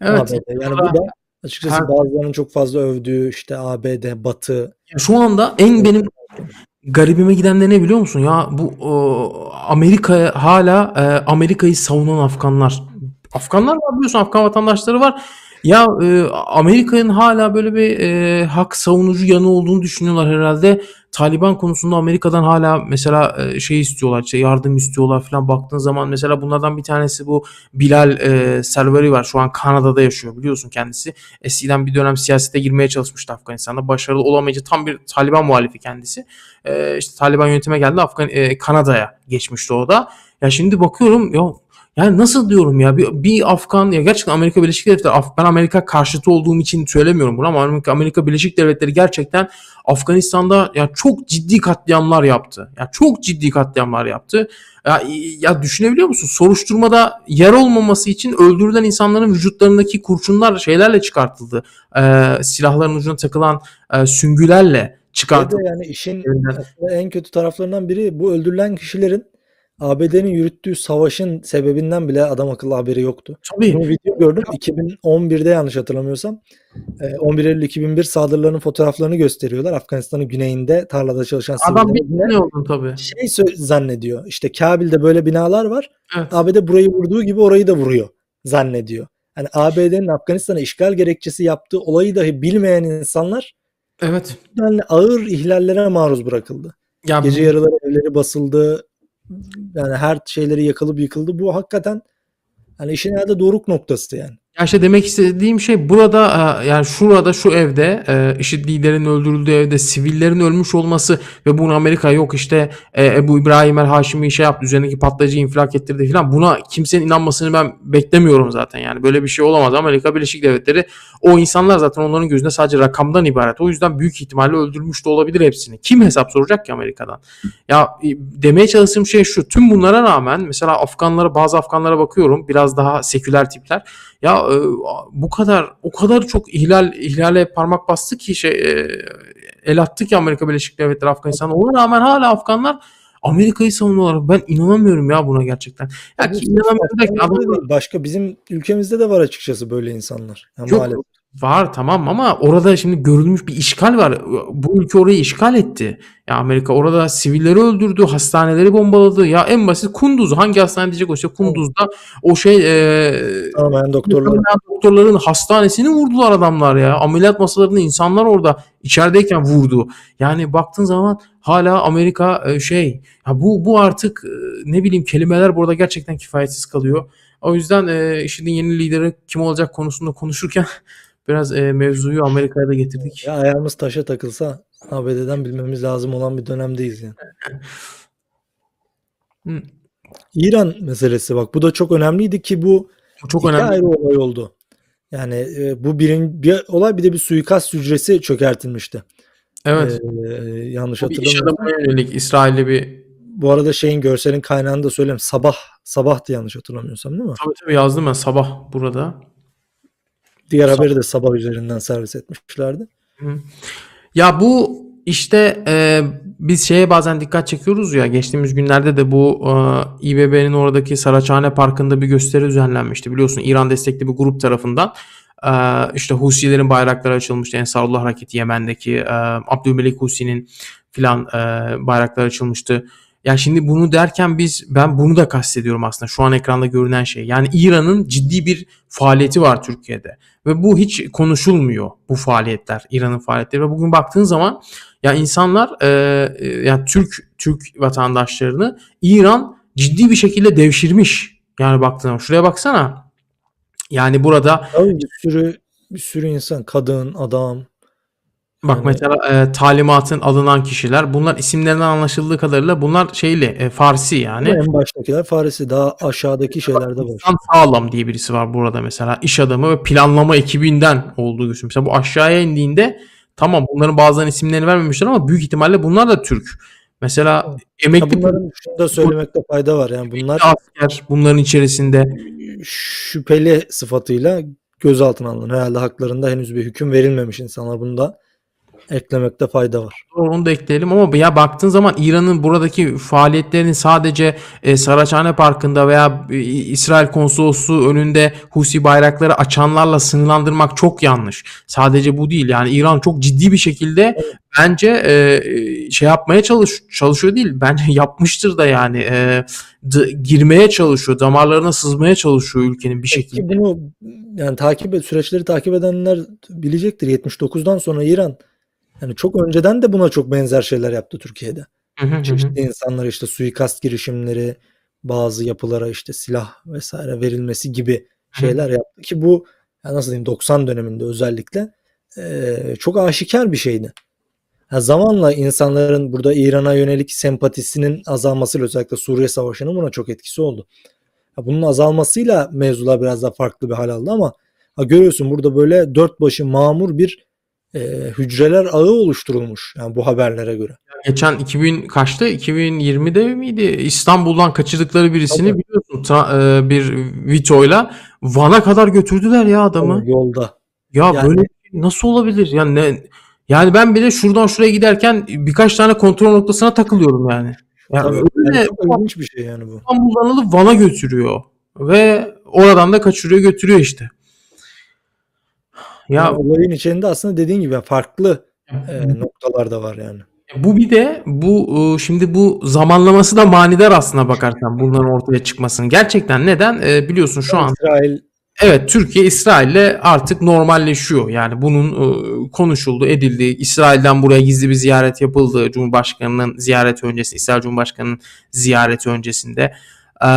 Evet. Yani bu da açıkçası Her- bazılarının çok fazla övdüğü işte ABD, Batı Şu anda en benim garibime giden de ne biliyor musun? Ya bu Amerika hala e, Amerika'yı savunan Afganlar. Afganlar var biliyorsun Afgan vatandaşları var. Ya e, Amerika'nın hala böyle bir e, hak savunucu yanı olduğunu düşünüyorlar herhalde. Taliban konusunda Amerika'dan hala mesela e, şey istiyorlar, işte yardım istiyorlar falan. Baktığın zaman mesela bunlardan bir tanesi bu Bilal e, Serveri var. Şu an Kanada'da yaşıyor biliyorsun kendisi. Eskiden bir dönem siyasete girmeye çalışmıştı Afganistan'da. Başarılı olamayınca tam bir Taliban muhalifi kendisi. E, işte Taliban yönetime geldi Afgan e, Kanada'ya geçmişti o da. Ya şimdi bakıyorum ya yani nasıl diyorum ya bir, bir Afgan ya gerçekten Amerika Birleşik Devletleri ben Amerika karşıtı olduğum için söylemiyorum bunu ama Amerika, Amerika Birleşik Devletleri gerçekten Afganistan'da ya çok ciddi katliamlar yaptı. Ya çok ciddi katliamlar yaptı. Ya, ya düşünebiliyor musun? Soruşturmada yer olmaması için öldürülen insanların vücutlarındaki kurşunlar şeylerle çıkartıldı. Ee, silahların ucuna takılan e, süngülerle çıkartıldı. yani işin en kötü taraflarından biri bu öldürülen kişilerin ABD'nin yürüttüğü savaşın sebebinden bile adam akıllı haberi yoktu. Tabii. Bunu video gördüm 2011'de yanlış hatırlamıyorsam. Ee, 11 Eylül 2001 saldırılarının fotoğraflarını gösteriyorlar. Afganistan'ın güneyinde tarlada çalışan Adam ne oldun tabii. şey zannediyor. İşte Kabil'de böyle binalar var. Evet. ABD burayı vurduğu gibi orayı da vuruyor zannediyor. Yani ABD'nin Afganistan'a işgal gerekçesi yaptığı olayı dahi bilmeyen insanlar Evet. yani ağır ihlallere maruz bırakıldı. Ya Gece yarıları evleri basıldı. Yani her şeyleri yakılıp yıkıldı. Bu hakikaten hani işin herhalde doruk noktası yani. Ya işte demek istediğim şey burada e, yani şurada şu evde e, IŞİD liderinin öldürüldüğü evde sivillerin ölmüş olması ve bunu Amerika yok işte e, Ebu İbrahim el Haşimi şey yaptı üzerindeki patlayıcı infilak ettirdi falan. Buna kimsenin inanmasını ben beklemiyorum zaten yani. Böyle bir şey olamaz. Amerika Birleşik Devletleri o insanlar zaten onların gözünde sadece rakamdan ibaret. O yüzden büyük ihtimalle öldürmüş de olabilir hepsini. Kim hesap soracak ki Amerika'dan? Ya demeye çalıştığım şey şu. Tüm bunlara rağmen mesela Afganlara bazı Afganlara bakıyorum. Biraz daha seküler tipler ya e, bu kadar o kadar çok ihlal ihlale parmak bastı ki şey e, el attı ki Amerika Birleşik Devletleri Afganistan'a. Ona rağmen hala Afganlar Amerika'yı savunuyorlar. Ben inanamıyorum ya buna gerçekten. Ya ki inanamıyorum Başka bizim ülkemizde de var açıkçası böyle insanlar. Yani Yok, maalesef. Var tamam ama orada şimdi görülmüş bir işgal var. Bu ülke orayı işgal etti. Ya Amerika orada sivilleri öldürdü, hastaneleri bombaladı. Ya en basit Kunduz. Hangi hastane diyecek olsa Kunduz'da o şey e, Tamamen doktorlar. Muhtemelen doktorların hastanesini vurdular adamlar ya. Ameliyat masalarında insanlar orada içerideyken vurdu. Yani baktığın zaman hala Amerika e, şey ya bu bu artık e, ne bileyim kelimeler burada gerçekten kifayetsiz kalıyor. O yüzden e, IŞİD'in yeni lideri kim olacak konusunda konuşurken biraz e, mevzuyu Amerika'ya da getirdik. Ya ayağımız taşa takılsa ABD'den bilmemiz lazım olan bir dönemdeyiz yani. Hı. İran meselesi bak bu da çok önemliydi ki bu Bu çok iki önemli. ayrı olay oldu. Yani e, bu birin, bir olay bir de bir suikast hücresi çökertilmişti. Evet. Ee, yanlış Bu bir iş yönelik İsrail'li bir Bu arada şeyin görselin kaynağını da söyleyeyim. Sabah sabahtı yanlış hatırlamıyorsam değil mi? tabii tabii yazdım ben sabah burada. Diğer haberi de sabah üzerinden servis etmişlerdi. Ya bu işte e, biz şeye bazen dikkat çekiyoruz ya geçtiğimiz günlerde de bu e, İBB'nin oradaki Saraçhane Parkı'nda bir gösteri düzenlenmişti. Biliyorsun İran destekli bir grup tarafından e, işte Husilerin bayrakları açılmıştı. Ensarullah Hareketi Yemen'deki e, Abdülmelik Husi'nin filan e, bayrakları açılmıştı. Ya şimdi bunu derken biz ben bunu da kastediyorum aslında şu an ekranda görünen şey. Yani İran'ın ciddi bir faaliyeti var Türkiye'de ve bu hiç konuşulmuyor bu faaliyetler, İran'ın faaliyetleri ve bugün baktığın zaman ya insanlar e, e, yani Türk Türk vatandaşlarını İran ciddi bir şekilde devşirmiş. Yani baktığın zaman şuraya baksana. Yani burada Tabii bir sürü bir sürü insan, kadın, adam. Bak Yani mesela e, talimatın alınan kişiler bunlar isimlerinden anlaşıldığı kadarıyla bunlar şeyli e, Farsi yani. en baştakiler Farisi. Daha aşağıdaki şeylerde var. İhsan Sağlam diye birisi var burada mesela. iş adamı ve planlama ekibinden olduğu gözüküyor. Mesela bu aşağıya indiğinde tamam bunların bazılarının isimlerini vermemişler ama büyük ihtimalle bunlar da Türk. Mesela Ya emekli bunların şunu da söylemekte fayda var. Yani bunlar asker bunların içerisinde. şüpheli sıfatıyla gözaltına alınır. Herhalde haklarında henüz bir hüküm verilmemiş insanlar. Bunu da eklemekte fayda var. Doğru, Onu da ekleyelim ama ya baktığın zaman İran'ın buradaki faaliyetlerini sadece e, Saraçhane Parkı'nda veya e, İsrail konsolosluğu önünde Husi bayrakları açanlarla sınırlandırmak çok yanlış. Sadece bu değil yani İran çok ciddi bir şekilde bence e, e, şey yapmaya çalış çalışıyor değil bence (laughs) yapmıştır da yani e, d- girmeye çalışıyor damarlarına sızmaya çalışıyor ülkenin bir Ki şekilde. bunu yani takip süreçleri takip edenler bilecektir. 79'dan sonra İran yani çok önceden de buna çok benzer şeyler yaptı Türkiye'de. Hı. Çeşitli insanlar işte suikast girişimleri, bazı yapılara işte silah vesaire verilmesi gibi şeyler yaptı ki bu ya nasıl diyeyim 90 döneminde özellikle eee, çok aşikar bir şeydi. Ha, zamanla insanların burada İran'a yönelik sempatisinin azalmasıyla özellikle Suriye Savaşı'nın buna çok etkisi oldu. Ha, bunun azalmasıyla mevzular biraz daha farklı bir hal aldı ama ha, görüyorsun burada böyle dört başı mamur bir e, hücreler ağı oluşturulmuş yani bu haberlere göre. Geçen 2000 kaçtı? 2020'de miydi? İstanbul'dan kaçırdıkları birisini Tabii. biliyorsun tra- e, bir Vito'yla Van'a kadar götürdüler ya adamı. Yolda. Ya Yani- böyle şey nasıl olabilir? Yani ne yani ben bile şuradan şuraya giderken birkaç tane kontrol noktasına takılıyorum yani. Ya Tabii, öyle yani ilginç bir şey yani bu. İstanbul'dan alıp Van'a götürüyor ve oradan da kaçırıyor götürüyor işte. Ya Yani olayın içinde aslında dediğin gibi farklı e, noktalar da var yani. Bu bir de bu e, şimdi bu zamanlaması da manidar aslına bakarsan bunların ortaya çıkmasının. Gerçekten neden? E, biliyorsun şu an İsrail evet Türkiye İsrail'le artık normalleşiyor. Yani bunun e, konuşuldu, edildi. İsrail'den buraya gizli bir ziyaret yapıldı. Cumhurbaşkanının ziyareti öncesinde, İsrail Cumhurbaşkanının ziyareti öncesinde. E,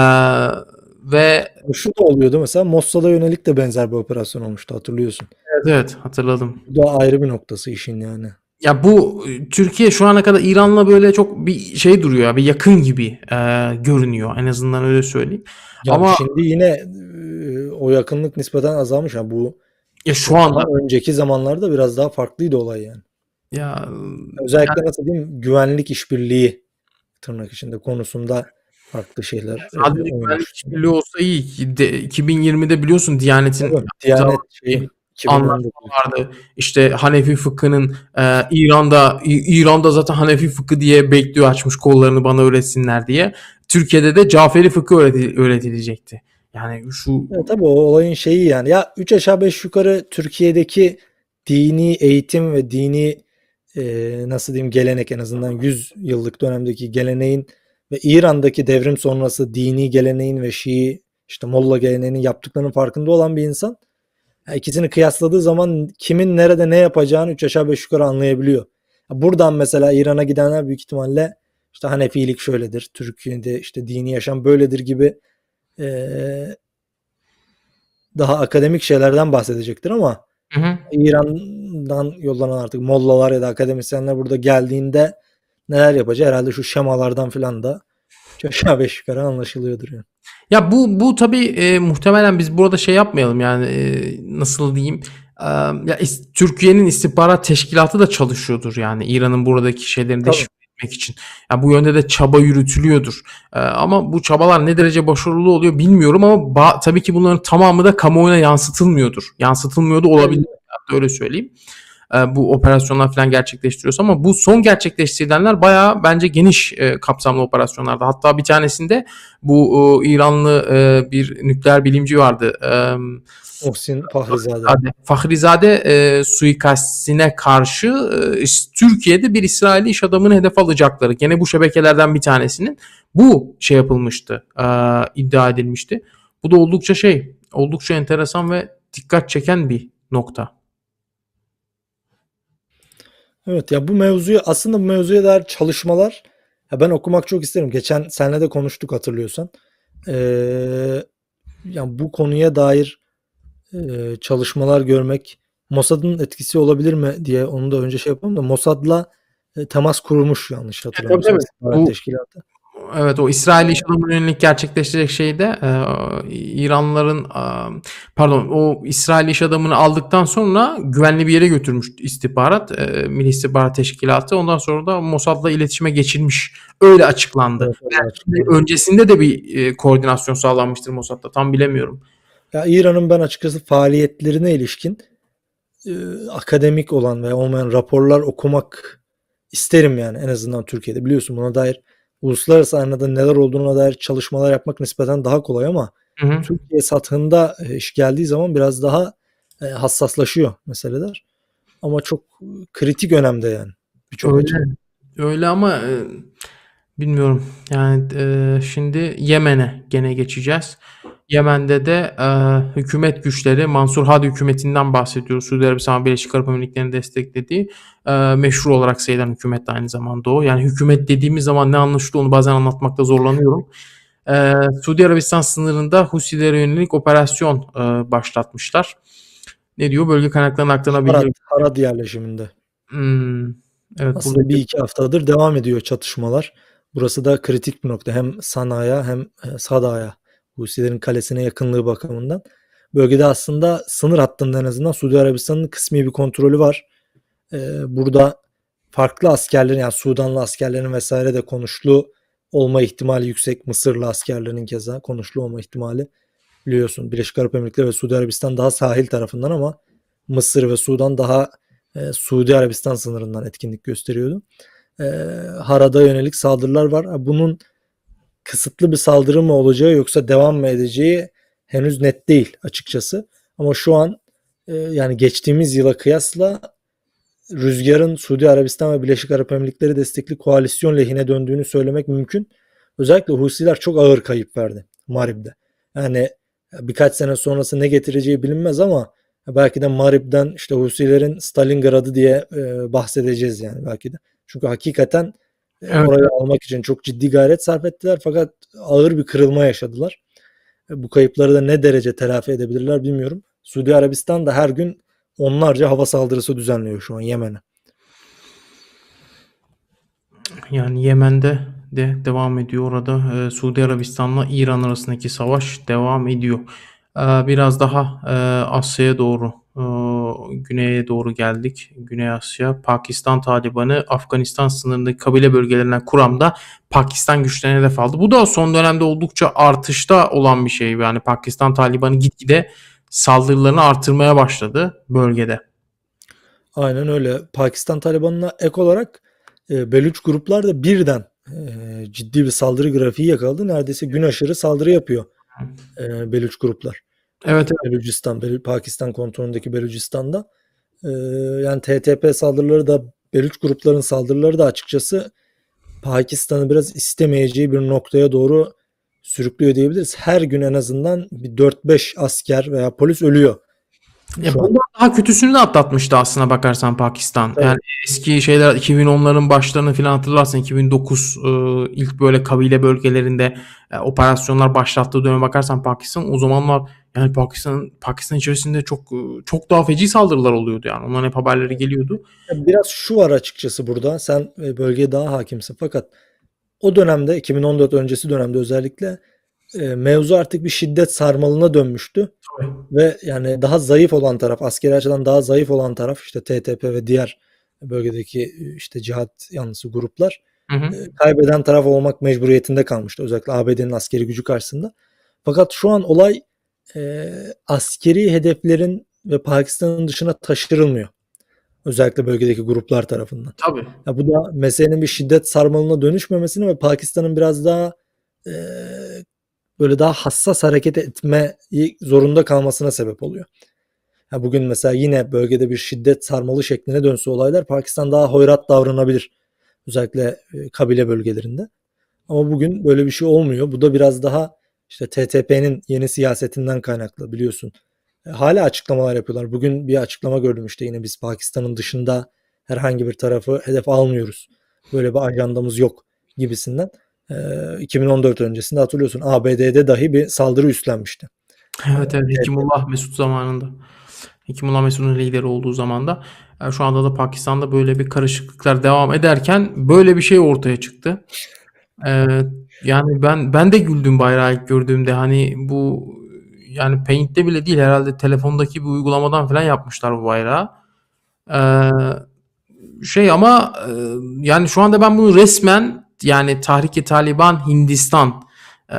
ve şu da oluyordu mesela Mossad'a yönelik de benzer bir operasyon olmuştu hatırlıyorsun. evet, evet hatırladım. Bu da ayrı bir noktası işin yani. Ya bu e, Türkiye şu ana kadar İran'la böyle çok bir şey duruyor ya, bir yakın gibi e, görünüyor. En azından öyle söyleyeyim. Ya Ama- şimdi yine e, o yakınlık nispeten azalmış. Yani bu Ya şu anda önceki zamanlarda biraz daha farklıydı olay yani. ya Özellikle nasıl diyeyim güvenlik işbirliği tırnak içinde konusunda farklı şeyler e, sadece oynamış. güvenlik işbirliği olsa iyi. de- 2020'de biliyorsun Diyanet'in Tabii, Diyanet şeyi Anlaşma 2019. vardı. İşte Hanefi fıkhının e, İran'da İran'da zaten Hanefi fıkhı diye bekliyor açmış kollarını bana öğretsinler diye. Türkiye'de de Caferi fıkhı öğreti- öğretilecekti. Yani şu Evet, tabii o olayın şeyi yani. Ya 3 aşağı 5 yukarı Türkiye'deki dini eğitim ve dini e, nasıl diyeyim gelenek en azından 100 yıllık dönemdeki geleneğin ve İran'daki devrim sonrası dini geleneğin ve Şii işte Molla geleneğinin yaptıklarının farkında olan bir insan ikisini kıyasladığı zaman kimin nerede ne yapacağını 3 aşağı 5 yukarı anlayabiliyor. Ya Buradan mesela İran'a gidenler büyük ihtimalle işte Hanefilik şöyledir, Türkiye'de işte dini yaşam böyledir gibi eee, daha akademik şeylerden bahsedecektir ama Hı hı. İran'dan yollanan artık mollalar ya da akademisyenler burada geldiğinde neler yapacağı herhalde şu şemalardan filan da (laughs) aşağı beş yukarı anlaşılıyordur yani. Ya bu bu tabii e, muhtemelen biz burada şey yapmayalım yani e, nasıl diyeyim e, ya is- Türkiye'nin istihbarat teşkilatı da çalışıyordur yani İran'ın buradaki şeylerini deşifre etmek için. Ya bu yönde de çaba yürütülüyordur. E, ama bu çabalar ne derece başarılı oluyor bilmiyorum ama ba- tabii ki bunların tamamı da kamuoyuna yansıtılmıyordur. Yansıtılmıyor da olabilir. Hatta öyle söyleyeyim. E, bu operasyonlar falan gerçekleştiriyorsa ama bu son gerçekleştirilenler bayağı bence geniş e, kapsamlı operasyonlardı. Hatta bir tanesinde bu e, İranlı e, bir nükleer bilimci vardı. E, Muhsin Fahrizade. Fahrizade, e, suikastine karşı e, Türkiye'de bir İsrailli iş adamını hedef alacakları. Gene bu şebekelerden bir tanesinin bu şey yapılmıştı. e, iddia edilmişti. Bu da oldukça şey, oldukça enteresan ve dikkat çeken bir nokta. Evet ya bu mevzuyu aslında bu mevzuya dair çalışmalar ya ben okumak çok isterim. Geçen senle de konuştuk hatırlıyorsan. Ee, yani bu konuya dair e, çalışmalar görmek Mossad'ın etkisi olabilir mi diye onu da önce şey yapalım da Mossad'la e, temas kurmuş yanlış hatırlamıyorsam tabii. istihbarat Bu- teşkilatı. Evet o İsrail iş adamına yönelik gerçekleştirecek şey de e, İranlıların e, pardon o İsrail iş adamını aldıktan sonra güvenli bir yere götürmüş istihbarat e, Milli İstihbarat Teşkilatı ondan sonra da Mossad'la iletişime geçilmiş öyle açıklandı. Evet, Belki açıklandı. öncesinde de bir e, koordinasyon sağlanmıştır Mossad'la tam bilemiyorum. Ya İran'ın ben açıkçası faaliyetlerine ilişkin e, akademik olan veya olmayan raporlar okumak isterim yani en azından Türkiye'de. Biliyorsun buna dair uluslararası arenada neler olduğuna dair çalışmalar yapmak nispeten daha kolay ama Hı hı. Türkiye sathında e, iş geldiği zaman biraz daha e, hassaslaşıyor meseleler. Ama çok kritik önemde yani. Birçok Öyle. açıdan. Öyle ama e, bilmiyorum. Yani e, şimdi Yemen'e gene geçeceğiz. Yemen'de de e, hükümet güçleri Mansur Hadi hükümetinden bahsediyoruz. Suudi Arabistan Birleşik Arap Emirlikleri'nin desteklediği e, meşru olarak sayılan hükümet de aynı zamanda o. Yani hükümet dediğimiz zaman ne anlaşılıyor onu bazen anlatmakta zorlanıyorum. E, Suudi Arabistan sınırında Husilere yönelik operasyon e, başlatmışlar. Ne diyor? Bölge kaynaklarının aktarılabildiği Harad, Harad yerleşiminde. Hmm, evet Aslında burada bir iki haftadır devam ediyor çatışmalar. Burası da kritik bir nokta. Hem Sana'ya hem e, Sada'ya Husilerin kalesine yakınlığı bakımından. Bölgede aslında sınır hattında en azından Suudi Arabistan'ın kısmi bir kontrolü var. Ee, burada farklı askerlerin yani Sudanlı askerlerin vesaire de konuşlu olma ihtimali yüksek. Mısırlı askerlerin keza konuşlu olma ihtimali biliyorsun. Birleşik Arap Emirlikleri ve Suudi Arabistan daha sahil tarafından ama Mısır ve Sudan daha e, Suudi Arabistan sınırından etkinlik gösteriyordu. E, Harad'a yönelik saldırılar var. Bunun kısıtlı bir saldırı mı olacağı yoksa devam mı edeceği henüz net değil açıkçası. Ama şu an e, yani geçtiğimiz yıla kıyasla rüzgarın Suudi Arabistan ve Birleşik Arap Emirlikleri destekli koalisyon lehine döndüğünü söylemek mümkün. Özellikle Husiler çok ağır kayıp verdi Marib'de. Yani birkaç sene sonrası ne getireceği bilinmez ama belki de Marib'den işte Husilerin Stalingrad'ı diye e, bahsedeceğiz yani belki de. Çünkü hakikaten Evet. orayı almak için çok ciddi gayret sarf ettiler fakat ağır bir kırılma yaşadılar. E, bu kayıpları da ne derece telafi edebilirler bilmiyorum. Suudi Arabistan da her gün onlarca hava saldırısı düzenliyor şu an Yemen'e. Yani Yemen'de de devam ediyor orada e, Suudi Arabistan'la İran arasındaki savaş devam ediyor. E, biraz daha e, Asya'ya doğru güneye doğru geldik. Güney Asya, Pakistan Talibanı Afganistan sınırındaki kabile bölgelerinden Kuram'da Pakistan güçlerine hedef aldı. Bu da son dönemde oldukça artışta olan bir şey. Yani Pakistan Talibanı gitgide saldırılarını artırmaya başladı bölgede. Aynen öyle. Pakistan Taliban'ına ek olarak e, Beluç gruplar da birden e, ciddi bir saldırı grafiği yakaladı. Neredeyse gün aşırı saldırı yapıyor e, Beluç gruplar. Evet, Belucistan, Belu- Pakistan kontrolündeki Belucistan'da. E, yani TTP saldırıları da Beluç grupların saldırıları da açıkçası Pakistan'ı biraz istemeyeceği bir noktaya doğru sürüklüyor diyebiliriz. Her gün en azından bir 4-5 asker veya polis ölüyor. Ya bundan daha kötüsünü de atlatmıştı aslına bakarsan Pakistan. Evet. Yani eski şeyler 2010'ların başlarını falan hatırlarsın. 2009 e, ilk böyle kabile bölgelerinde e, operasyonlar başlattığı döneme bakarsan Pakistan o zamanlar yani Pakistan Pakistan içerisinde çok e, çok daha feci saldırılar oluyordu yani. Onların hep haberleri geliyordu. Biraz şu var açıkçası burada. Sen e, bölgeye daha hakimsin fakat o dönemde 2014 öncesi dönemde özellikle e, mevzu artık bir şiddet sarmalına dönmüştü. Tabii. Ve yani daha zayıf olan taraf, askeri açıdan daha zayıf olan taraf işte TTP ve diğer bölgedeki işte cihat yanlısı gruplar Hı hı. e, kaybeden taraf olmak mecburiyetinde kalmıştı. Özellikle ABD'nin askeri gücü karşısında. Fakat şu an olay e, askeri hedeflerin ve Pakistan'ın dışına taşırılmıyor. Özellikle bölgedeki gruplar tarafından. Tabii. Ya bu da meselenin bir şiddet sarmalına dönüşmemesini ve Pakistan'ın biraz daha e, böyle daha hassas hareket etmeyi zorunda kalmasına sebep oluyor. Ya bugün mesela yine bölgede bir şiddet sarmalı şekline dönse olaylar Pakistan daha hoyrat davranabilir. Özellikle e, kabile bölgelerinde. Ama bugün böyle bir şey olmuyor. Bu da biraz daha işte TTP'nin yeni siyasetinden kaynaklı biliyorsun. E, hala açıklamalar yapıyorlar. Bugün bir açıklama gördüm işte yine biz Pakistan'ın dışında herhangi bir tarafı hedef almıyoruz. Böyle bir ajandamız yok gibisinden. E, 2014 öncesinde hatırlıyorsun ABD'de dahi bir saldırı üstlenmişti. Evet evet Hekimullah Mesut zamanında. Hekimullah Mesut'un lideri olduğu zamanda. Şu anda da Pakistan'da böyle bir karışıklıklar devam ederken böyle bir şey ortaya çıktı. Ee, yani ben ben de güldüm bayrağı ilk gördüğümde. Hani bu yani Paint'te bile değil herhalde telefondaki bir uygulamadan falan yapmışlar bu bayrağı. Ee, şey ama e, yani şu anda ben bunu resmen yani Tahrik-i Taliban Hindistan e,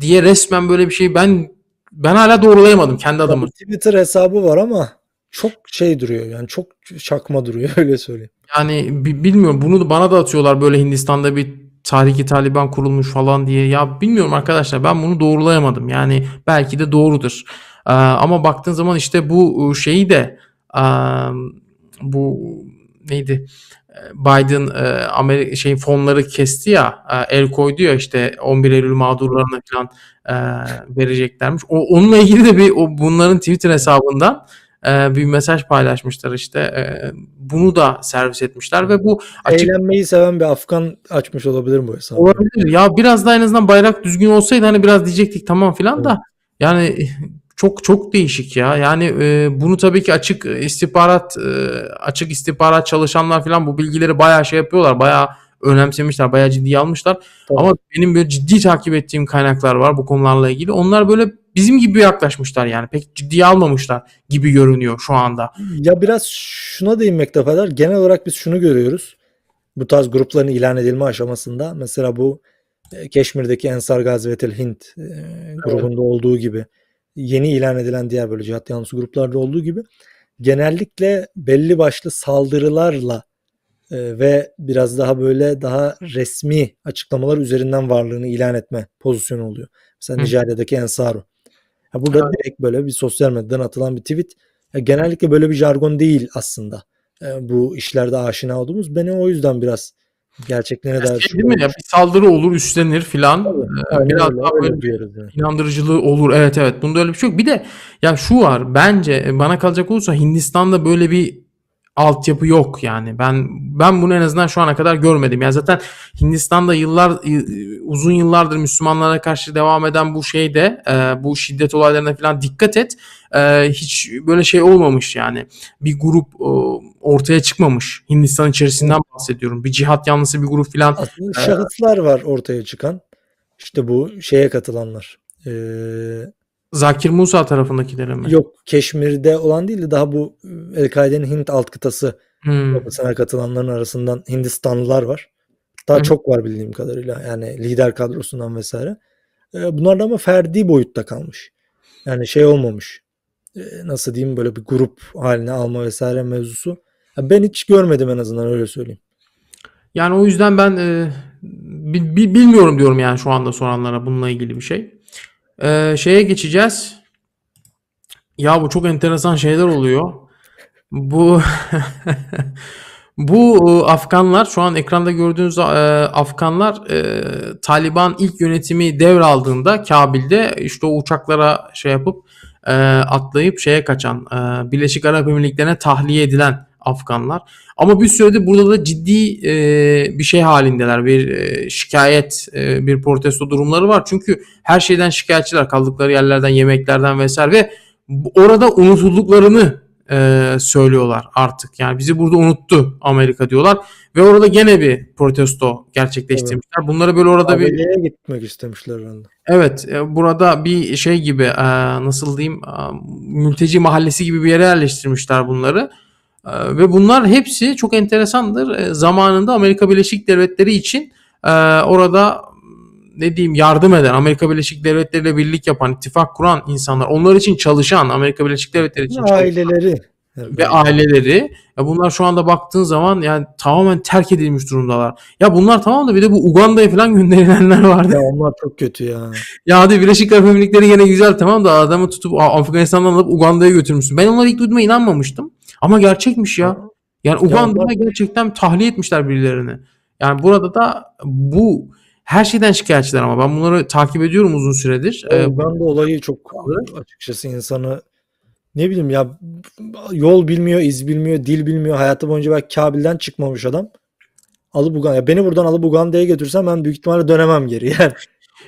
diye resmen böyle bir şey ben ben hala doğrulayamadım kendi adıma. Twitter hesabı var ama çok şey duruyor yani çok çakma duruyor (laughs) öyle söyleyeyim. Yani bi- bilmiyorum bunu da bana da atıyorlar böyle Hindistan'da bir Tahrik-i Taliban kurulmuş falan diye. Ya bilmiyorum arkadaşlar ben bunu doğrulayamadım. Yani belki de doğrudur. Ee, ama baktığın zaman işte bu e, şeyi de e, bu neydi? E, Biden e, Amerika şey fonları kesti ya, e, el koydu ya işte 11 Eylül mağdurlarına falan e, vereceklermiş. O, onunla ilgili de bir o bunların Twitter hesabından e, bir mesaj paylaşmışlar işte. E, bunu da servis etmişler ve bu açık Eğlenmeyi seven bir Afgan açmış olabilir mi bu hesabı? olabilir. Ya biraz da en azından bayrak düzgün olsaydı hani biraz diyecektik tamam filan da yani çok çok değişik ya. Yani e, bunu tabii ki açık istihbarat e, açık istihbarat çalışanlar filan bu bilgileri bayağı şey yapıyorlar. Bayağı önemsemişler, bayağı ciddiye almışlar. Tabii. Ama benim böyle ciddi takip ettiğim kaynaklar var bu konularla ilgili. Onlar böyle bizim gibi yaklaşmışlar yani. Pek ciddiye almamışlar gibi görünüyor şu anda. Ya biraz şuna değinmekte fayda var. Genel olarak biz şunu görüyoruz. Bu tarz grupların ilan edilme aşamasında mesela bu e, Keşmir'deki Ensar Gazvetel Hind e, grubunda olduğu gibi yeni ilan edilen diğer böyle cihat yanlısı gruplarda olduğu gibi genellikle belli başlı saldırılarla e, ve biraz daha böyle daha resmi açıklamalar üzerinden varlığını ilan etme pozisyonu oluyor. Mesela Hı. Nijerya'daki Ensaru. Ya burada direkt böyle bir sosyal medyadan atılan bir tweet. Ya genellikle böyle bir jargon değil aslında. E, bu işlerde aşina olduğumuz. Beni o yüzden biraz gerçekliğine dair Şey değil mi ya bir saldırı olur üstlenir filan. Ee, biraz öyle, daha öyle böyle yani. inandırıcılığı olur. Evet evet. Bunda öyle bir şey yok. Bir de ya şu var. Bence bana kalacak olursa Hindistan'da böyle bir altyapı yok yani. Ben ben bunu en azından şu ana kadar görmedim. Ya zaten Hindistan'da yıllar uzun yıllardır Müslümanlara karşı devam eden bu şeyde e, bu şiddet olaylarına falan dikkat et. E, hiç böyle şey olmamış yani. Bir grup e, ortaya çıkmamış. Hindistan içerisinden bahsediyorum. Bir cihat yanlısı bir grup falan Aslında şahıslar var ortaya çıkan. İşte bu şeye katılanlar. Ee, Zakir Musa tarafındakileri mi? yok Keşmir'de olan değil de daha bu El-Kaide'nin Hint alt kıtası Hmm. yapısına katılanların arasından Hindistanlılar var. Daha Hı. çok var bildiğim kadarıyla. Yani lider kadrosundan vesaire. Ee, bunlar da ama ferdi boyutta kalmış. Yani şey olmamış. Ee, nasıl diyeyim böyle bir grup haline alma vesaire mevzusu. Ben hiç görmedim en azından öyle söyleyeyim. Yani o yüzden ben e, bi- bi- bilmiyorum diyorum yani şu anda soranlara bununla ilgili bir şey. E, şeye geçeceğiz. Ya bu çok enteresan şeyler oluyor. Bu (laughs) bu e, Afganlar şu an ekranda gördüğünüz e, Afganlar e, Taliban ilk yönetimi devraldığında Kabil'de işte o uçaklara şey yapıp e, atlayıp şeye kaçan e, Birleşik Arap Emirlikleri'ne tahliye edilen Afganlar. Ama bir süredir burada da ciddi e, bir şey halindeler. Bir e, şikayet, e, bir protesto durumları var. Çünkü her şeyden şikayetçiler kaldıkları yerlerden, yemeklerden vesaire ve orada unutulduklarını e, söylüyorlar artık. Yani bizi burada unuttu Amerika diyorlar ve orada gene bir protesto gerçekleştirmişler. Bunları böyle orada bir ABD'ye gitmek istemişler herhalde. Evet, e, burada bir şey gibi e, nasıl diyeyim e, mülteci mahallesi gibi bir yere yerleştirmişler bunları. E, ve bunlar hepsi çok enteresandır. E, zamanında Amerika Birleşik Devletleri için e, orada ne diyeyim yardım eden, Amerika Birleşik Devletleri ile birlik yapan, ittifak kuran insanlar, onlar için çalışan, Amerika Birleşik Devletleri için çalışan Aileleri. ve aileleri ya bunlar şu anda baktığın zaman yani tamamen terk edilmiş durumdalar. Ya bunlar tamam da bir de bu Uganda'ya falan (laughs) gönderilenler vardı. Ya onlar çok kötü ya. Ya hadi Birleşik Arap Emirlikleri gene güzel tamam da adamı tutup Afganistan'dan alıp Uganda'ya götürmüşsün. Ben onları ilk duyduğuma inanmamıştım. Ama gerçekmiş ya. Yani Uganda'ya onlar- gerçekten tahliye etmişler birilerini. Yani burada da bu her şeyden şikayetçiler ama ben bunları takip ediyorum uzun süredir. O Ee, Uganda olayı çok açıkçası insanı ne bileyim ya yol bilmiyor, iz bilmiyor, dil bilmiyor. Hayatı boyunca belki Kabil'den çıkmamış adam. Alıp Uganda. Beni buradan alıp Uganda'ya götürsem ben büyük ihtimalle dönemem geri. (laughs) Yani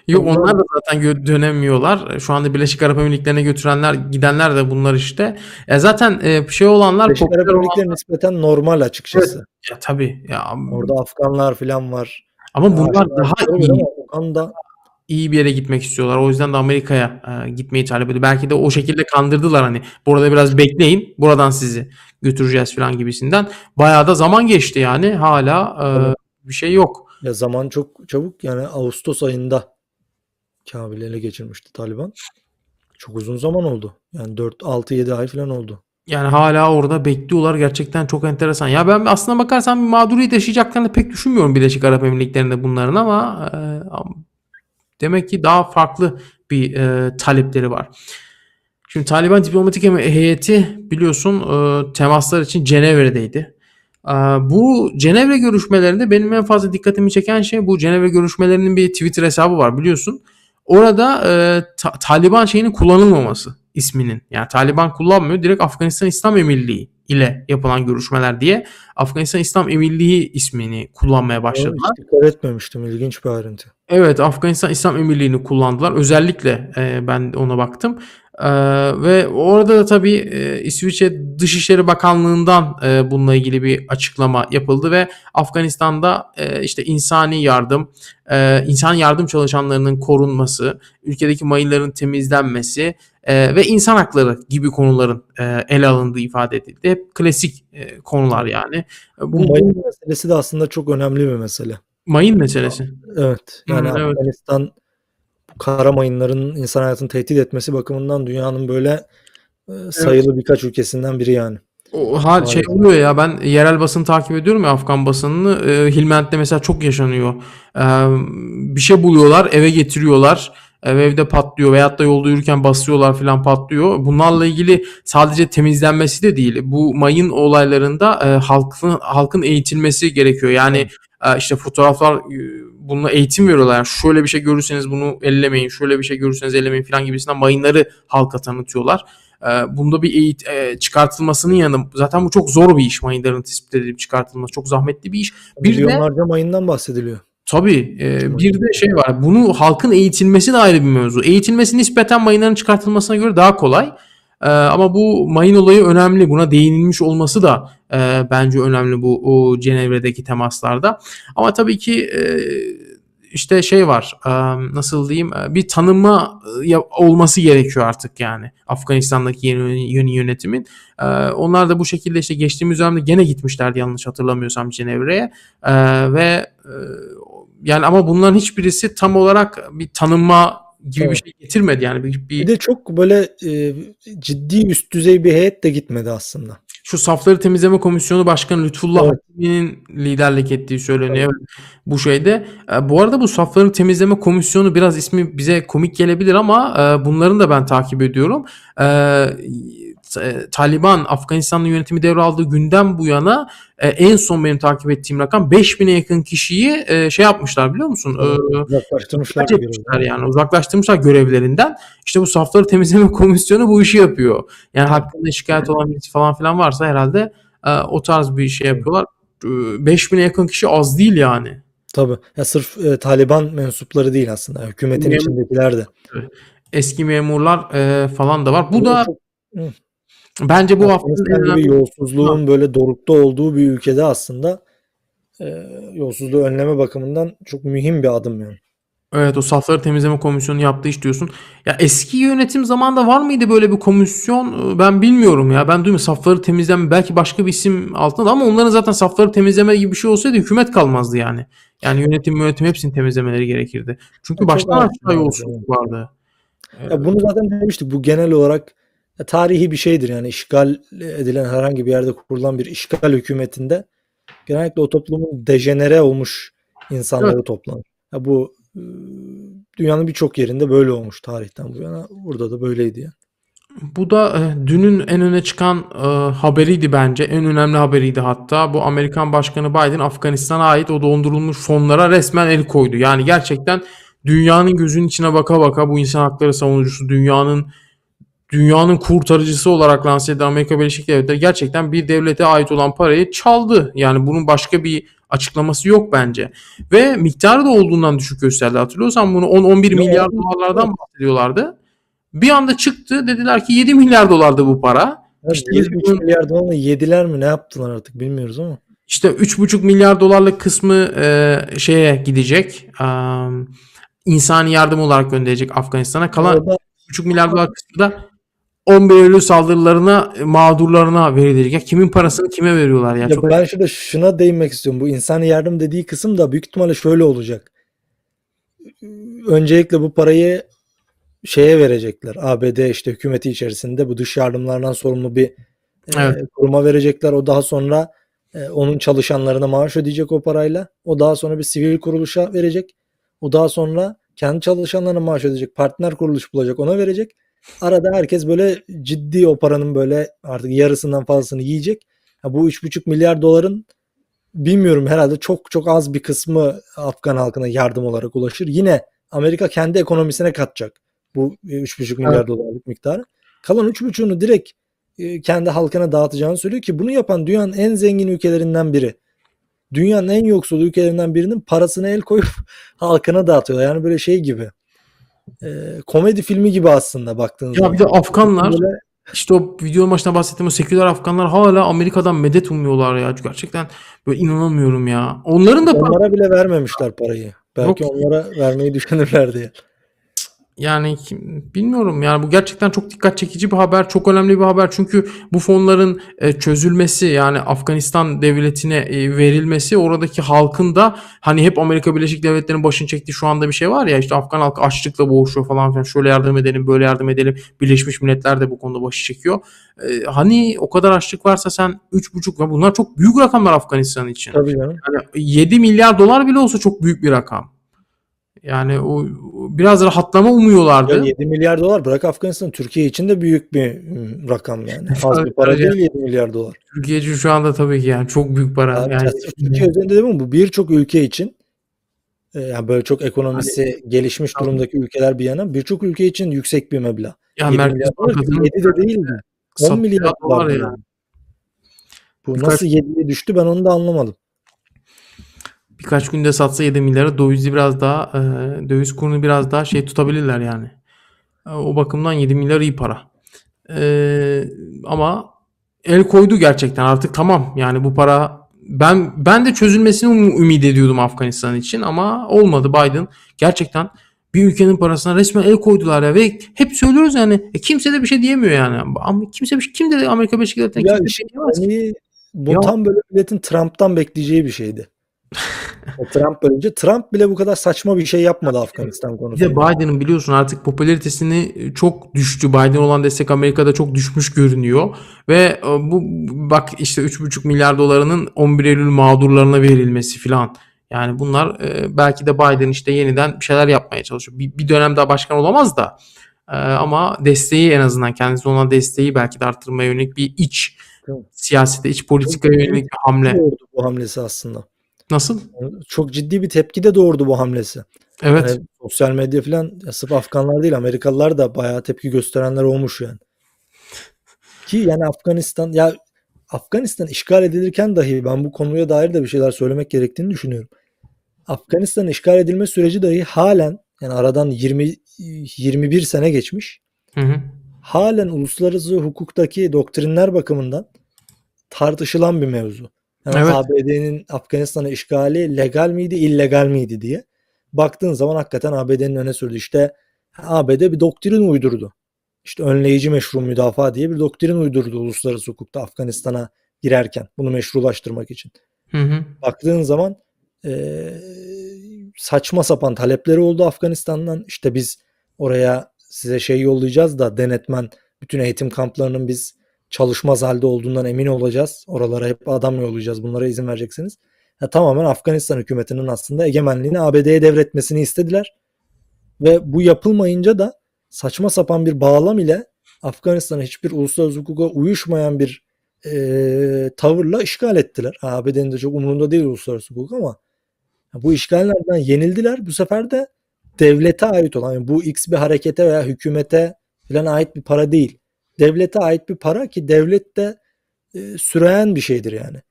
Yok Onlar- da zaten dönemiyorlar. Şu anda Birleşik Arap Emirlikleri'ne götürenler, gidenler de bunlar işte. E zaten e, şey olanlar Birleşik Arap Emirlikleri nispeten normal açıkçası. ya tabii ya Orada Afganlar falan var. ama bunlar Aşağı daha iyi Uganda iyi bir yere gitmek istiyorlar. O yüzden de Amerika'ya e, gitmeyi talep ediyor. Belki de o şekilde kandırdılar hani. Burada biraz bekleyin. Buradan sizi götüreceğiz falan gibisinden. Bayağı da zaman geçti yani. Hala e, Evet. bir şey yok. ya zaman çok çabuk yani Ağustos ayında Kabil'i ele geçirmişti Taliban. Çok uzun zaman oldu. Yani 4 6 7 ay falan oldu. Yani hala orada bekliyorlar. Gerçekten çok enteresan. Ya ben aslına bakarsan bir mağduriyet yaşayacaklarını pek düşünmüyorum Birleşik Arap Emirlikleri'nde bunların ama e, demek ki daha farklı bir e, talepleri var. Şimdi Taliban diplomatik heyeti biliyorsun e, temaslar için Cenevre'deydi. E, bu Cenevre görüşmelerinde benim en fazla dikkatimi çeken şey bu Cenevre görüşmelerinin bir Twitter hesabı var biliyorsun. Orada e, Ta- Taliban şeyinin kullanılmaması isminin. Yani Taliban kullanmıyor. Direkt Afganistan İslam Emirliği ile yapılan görüşmeler diye Afganistan İslam Emirliği ismini kullanmaya başladılar. Hiç dikkat etmemiştim. İlginç bir ayrıntı. Evet Afganistan İslam Emirliği'ni kullandılar. Özellikle e, ben ona baktım. E, ve orada da tabii e, İsviçre Dışişleri Bakanlığı'ndan e, bununla ilgili bir açıklama yapıldı ve Afganistan'da e, işte insani yardım, e, insan yardım çalışanlarının korunması, ülkedeki mayınların temizlenmesi e, ve insan hakları gibi konuların e, ele alındığı ifade edildi. Hep klasik e, konular yani. E, Bu mayın meselesi de aslında çok önemli bir mesele. mayın meselesi. Evet. Yani evet. Afganistan kara mayınların insan hayatını tehdit etmesi bakımından dünyanın böyle e, sayılı birkaç ülkesinden biri yani. O hal şey oluyor ya ben yerel basını takip ediyorum ya Afgan basınını. E, Hilment'te mesela çok yaşanıyor. E, bir şey buluyorlar, eve getiriyorlar. E, evde patlıyor veyahut da yolda yürürken basıyorlar falan patlıyor. Bunlarla ilgili sadece temizlenmesi de değil. Bu mayın olaylarında e, halkın halkın eğitilmesi gerekiyor. Yani e, işte fotoğraflar e, bununla eğitim veriyorlar. Yani şöyle bir şey görürseniz bunu ellemeyin, şöyle bir şey görürseniz ellemeyin falan gibisinden mayınları halka tanıtıyorlar. Ee, Bunda bir eğit e, çıkartılmasının yanı zaten bu çok zor bir iş mayınların tespit edilip çıkartılması çok zahmetli bir iş. Bir de Milyonlarca mayından bahsediliyor. tabii e, bir de şey var bunu halkın eğitilmesi de ayrı bir mevzu. Eğitilmesi nispeten mayınların çıkartılmasına göre daha kolay. Ee, ama bu mayın olayı önemli. Buna değinilmiş olması da e, bence önemli bu o Cenevre'deki temaslarda. Ama tabii ki e, işte şey var e, nasıl diyeyim e, bir tanıma e, olması gerekiyor artık yani Afganistan'daki yeni, yeni yönetimin. Onlar da bu şekilde işte geçtiğimiz dönemde gene gitmişlerdi yanlış hatırlamıyorsam Cenevre'ye ve yani ama bunların hiçbirisi tam olarak bir tanınma gibi bir Evet. şey getirmedi yani bir, bir- Bir de çok böyle e, ciddi üst düzey bir heyet de gitmedi aslında. şu safları temizleme komisyonu başkanı Lütfullah Evet. Hakimi'nin liderlik ettiği söyleniyor bu şeyde. E, bu arada bu safları temizleme komisyonu biraz ismi bize komik gelebilir ama e, bunların da ben takip ediyorum. E, e, Taliban Afganistan'ın yönetimi devraldığı günden bu yana e, en son benim takip ettiğim rakam 5000'e yakın kişiyi e, şey yapmışlar biliyor musun? E, Uzaklaştırmışlar. yani uzaklaştırmışlar görevlerinden. İşte bu safları temizleme (laughs) komisyonu bu işi yapıyor. Yani hakkında şikayet olan birisi falan filan varsa herhalde e, o tarz bir şey yapıyorlar. E, 5000'e yakın kişi az değil yani. Tabii. Ya sırf e, Taliban mensupları değil aslında. Hükümetin Mem- içindekiler de. Eski memurlar e, falan da var. Bu da Çok-. Bence bu Afganistan gibi önemli yolsuzluğun böyle dorukta olduğu bir ülkede aslında e, yolsuzluğu önleme bakımından çok mühim bir adım yani. Evet o safları temizleme komisyonu yaptığı iş diyorsun. Ya eski yönetim zamanında var mıydı böyle bir komisyon? Ben bilmiyorum ya. Ben duymuyorum. Safları temizleme belki başka bir isim altında ama onların zaten safları temizleme gibi bir şey olsaydı hükümet kalmazdı yani. Yani yönetim yönetim hepsini temizlemeleri gerekirdi. Çünkü baştan aşağı yolsuzluk vardı. Ya bunu zaten demiştik. Bu genel olarak ya tarihi bir şeydir. Yani işgal edilen herhangi bir yerde kurulan bir işgal hükümetinde genellikle o toplumun dejenere olmuş insanları toplanır. Ya bu e, dünyanın birçok yerinde böyle olmuş tarihten bu yana. Burada da böyleydi yani. Bu da e, dünün en öne çıkan e, haberiydi bence. En önemli haberiydi hatta. Bu Amerikan Başkanı Biden Afganistan'a ait o dondurulmuş fonlara resmen el koydu. Yani gerçekten dünyanın gözünün içine baka baka bu insan hakları savunucusu, dünyanın dünyanın kurtarıcısı olarak lanse edilen Amerika Birleşik Devletleri gerçekten bir devlete ait olan parayı çaldı. Yani bunun başka bir açıklaması yok bence. Ve miktarı da olduğundan düşük gösterdi. Hatırlıyorsan bunu 10-11 Yo, milyar dolarlardan bahsediyorlardı. Bir anda çıktı dediler ki 7 milyar dolardı bu para. Ya İşte 1,5 bunun- milyar dolarla yediler mi ne yaptılar artık bilmiyoruz ama. İşte 3,5 milyar dolarlık kısmı e, şeye gidecek. E, insani yardım olarak gönderecek Afganistan'a. Kalan Orada 3,5 milyar dolar kısmı da 11 Eylül saldırılarına e, mağdurlarına verilecek. Ya kimin parasını kime veriyorlar ya? Ya Çok ben şurada şuna değinmek istiyorum. Bu insani yardım dediği kısım da büyük ihtimalle şöyle olacak. Öncelikle bu parayı şeye verecekler. ABD işte hükümeti içerisinde bu dış yardımlardan sorumlu bir e, Evet. kuruma verecekler. O daha sonra e, onun çalışanlarına maaş ödeyecek o parayla. O daha sonra bir sivil kuruluşa verecek. O daha sonra kendi çalışanlarına maaş ödeyecek. Partner kuruluş bulacak ona verecek. Arada herkes böyle ciddi o paranın böyle artık yarısından fazlasını yiyecek. Ya bu 3,5 milyar doların bilmiyorum herhalde çok çok az bir kısmı Afgan halkına yardım olarak ulaşır. Yine Amerika kendi ekonomisine katacak bu e, 3,5 milyar Evet. dolarlık miktarı. Kalan 3,5'unu direkt e, kendi halkına dağıtacağını söylüyor ki bunu yapan dünyanın en zengin ülkelerinden biri. Dünyanın en yoksul ülkelerinden birinin parasına el koyup (laughs) halkına dağıtıyorlar. Yani böyle şey gibi. E, komedi filmi gibi aslında baktığın ya zaman. bir de Afganlar Böyle işte o video başına bahsettiğim o seküler Afganlar hala Amerika'dan medet umuyorlar ya. Gerçekten böyle inanamıyorum ya. Onların da onlara bile vermemişler parayı. Belki Yok. onlara vermeyi düşünürler diye. Yani kim- bilmiyorum yani bu gerçekten çok dikkat çekici bir haber, çok önemli bir haber. Çünkü bu fonların e, çözülmesi yani Afganistan devletine e, verilmesi oradaki halkın da hani hep Amerika Birleşik Devletleri'nin başını çektiği şu anda bir şey var ya işte Afgan halkı açlıkla boğuşuyor falan filan şöyle yardım edelim böyle yardım edelim. Birleşmiş Milletler de bu konuda başı çekiyor. E, hani o kadar açlık varsa sen 3,5 ve bunlar çok büyük rakamlar Afganistan için. Tabii canım. Yani 7 milyar dolar bile olsa çok büyük bir rakam. Yani o biraz rahatlama umuyorlardı. Ya 7 milyar dolar bırak Afganistan Türkiye için de büyük bir ım, rakam yani. Az bir para değil 7 milyar dolar. Türkiye için şu anda tabii ki yani çok büyük para. Yani Yani Türkiye üzerinde değil mi? Bu birçok ülke için e, yani böyle çok ekonomisi gelişmiş Tabii. durumdaki ülkeler bir yana birçok ülke için yüksek bir meblağ. ya 7 Merkez Bankası'nın 7 de değildi. 10 satacağı milyar dolar dolar. yani. yani. Bu Birkaç- nasıl 7'ye düştü ben onu da anlamadım. Birkaç günde satsa 7 milyara dövizi biraz daha e, döviz kurunu biraz daha şey tutabilirler yani. E, o bakımdan 7 milyar iyi para. E, ama el koydu gerçekten artık tamam yani bu para ben ben de çözülmesini um- ümit ediyordum Afganistan için ama olmadı Biden gerçekten bir ülkenin parasına resmen el koydular ya ve hep söylüyoruz yani e, kimse de bir şey diyemiyor yani. Ama kimse bir şey, kim dedi Amerika Birleşik Devletleri'ne Ya kimse bir işte şey diyemez. hani bu Ya- tam böyle milletin Trump'tan bekleyeceği bir şeydi. O Trump bölünce Trump bile bu kadar saçma bir şey yapmadı Afganistan Bir de konusunda. Biden'ın biliyorsun artık popülaritesini çok düştü. Biden olan destek Amerika'da çok düşmüş görünüyor. Ve e, bu bak işte 3,5 milyar dolarının 11 Eylül mağdurlarına verilmesi filan. Yani bunlar e, belki de Biden işte yeniden bir şeyler yapmaya çalışıyor. Bir, bir dönem daha başkan olamaz da e, ama desteği en azından kendisi olan desteği belki de arttırmaya yönelik bir iç siyasete, iç politikaya yönelik bir hamle. bu hamlesi aslında. Nasıl? Çok ciddi bir tepki de doğurdu bu hamlesi. Evet. Yani sosyal medya falan sırf Afganlar değil Amerikalılar da bayağı tepki gösterenler olmuş yani. Ki yani Afganistan ya Afganistan işgal edilirken dahi ben bu konuya dair de bir şeyler söylemek gerektiğini düşünüyorum. Afganistan işgal edilme süreci dahi halen yani aradan 20 21 sene geçmiş. Hı hı. halen uluslararası hukuktaki doktrinler bakımından tartışılan bir mevzu. Yani Evet. ABD'nin Afganistan'a işgali legal miydi, illegal miydi diye. Baktığın zaman hakikaten ABD'nin öne sürdüğü işte ABD bir doktrin uydurdu. İşte önleyici meşru müdafaa diye bir doktrin uydurdu uluslararası hukukta Afganistan'a girerken bunu meşrulaştırmak için. Hı hı. Baktığın zaman eee, saçma sapan talepleri oldu Afganistan'dan. İşte biz oraya size şey yollayacağız da denetmen bütün eğitim kamplarının biz çalışmaz halde olduğundan emin olacağız. Oralara hep adam yollayacağız. Bunlara izin vereceksiniz. Ya, tamamen Afganistan hükümetinin aslında egemenliğini ABD'ye devretmesini istediler. Ve bu yapılmayınca da saçma sapan bir bağlam ile Afganistan'ı hiçbir uluslararası hukuka uyuşmayan bir eee, tavırla işgal ettiler. ABD'nin de çok umurunda değil uluslararası hukuk ama bu işgallerden yenildiler. Bu sefer de devlete ait olan yani bu X bir harekete veya hükümete falan ait bir para değil. Devlete ait bir para ki devlet de e, süreyen bir şeydir yani.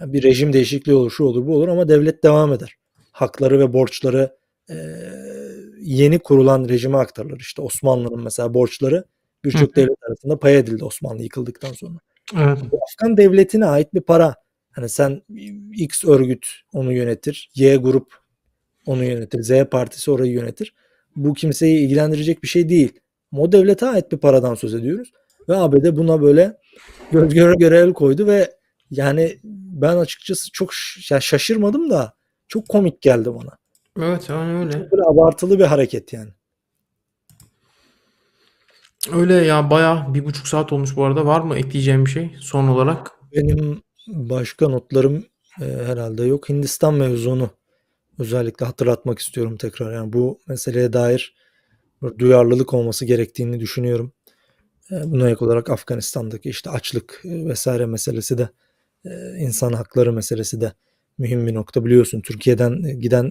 Yani Bir rejim değişikliği olur, şu olur, bu olur ama devlet devam eder. Hakları ve borçları e, yeni kurulan rejime aktarılır. İşte Osmanlı'nın mesela borçları birçok devlet arasında pay edildi Osmanlı yıkıldıktan sonra. Evet. Bu Afgan devletine ait bir para. Hani sen X örgüt onu yönetir, Y grup onu yönetir, Z partisi orayı yönetir. Bu kimseyi ilgilendirecek bir şey değil. O devlete ait bir paradan söz ediyoruz. Ve ABD buna böyle göz göre göre el koydu ve yani ben açıkçası çok ş- ya şaşırmadım da çok komik geldi bana. Evet yani öyle. Çok böyle abartılı bir hareket yani. Öyle ya bayağı bir buçuk saat olmuş bu arada. Var mı ekleyeceğim bir şey son olarak? Benim başka notlarım e, herhalde yok. Hindistan mevzunu özellikle hatırlatmak istiyorum tekrar. Yani bu meseleye dair duyarlılık olması gerektiğini düşünüyorum. E, buna ek olarak Afganistan'daki işte açlık e, vesaire meselesi de e, insan hakları meselesi de mühim bir nokta. Biliyorsun Türkiye'den e, giden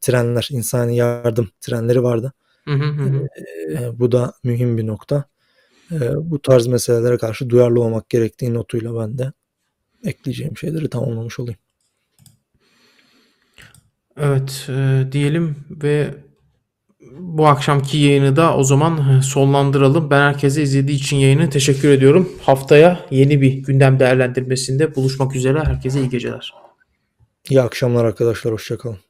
trenler, insani yardım trenleri vardı. Hı hı hı hı. E, bu da mühim bir nokta. E, bu tarz meselelere karşı duyarlı olmak gerektiği notuyla ben de ekleyeceğim şeyleri tamamlamış olayım. Evet e, diyelim ve bu akşamki yayını da o zaman e, sonlandıralım. Ben herkese izlediği için yayını teşekkür ediyorum. Haftaya yeni bir gündem değerlendirmesinde buluşmak üzere. Herkese iyi geceler. İyi akşamlar arkadaşlar. Hoşçakalın.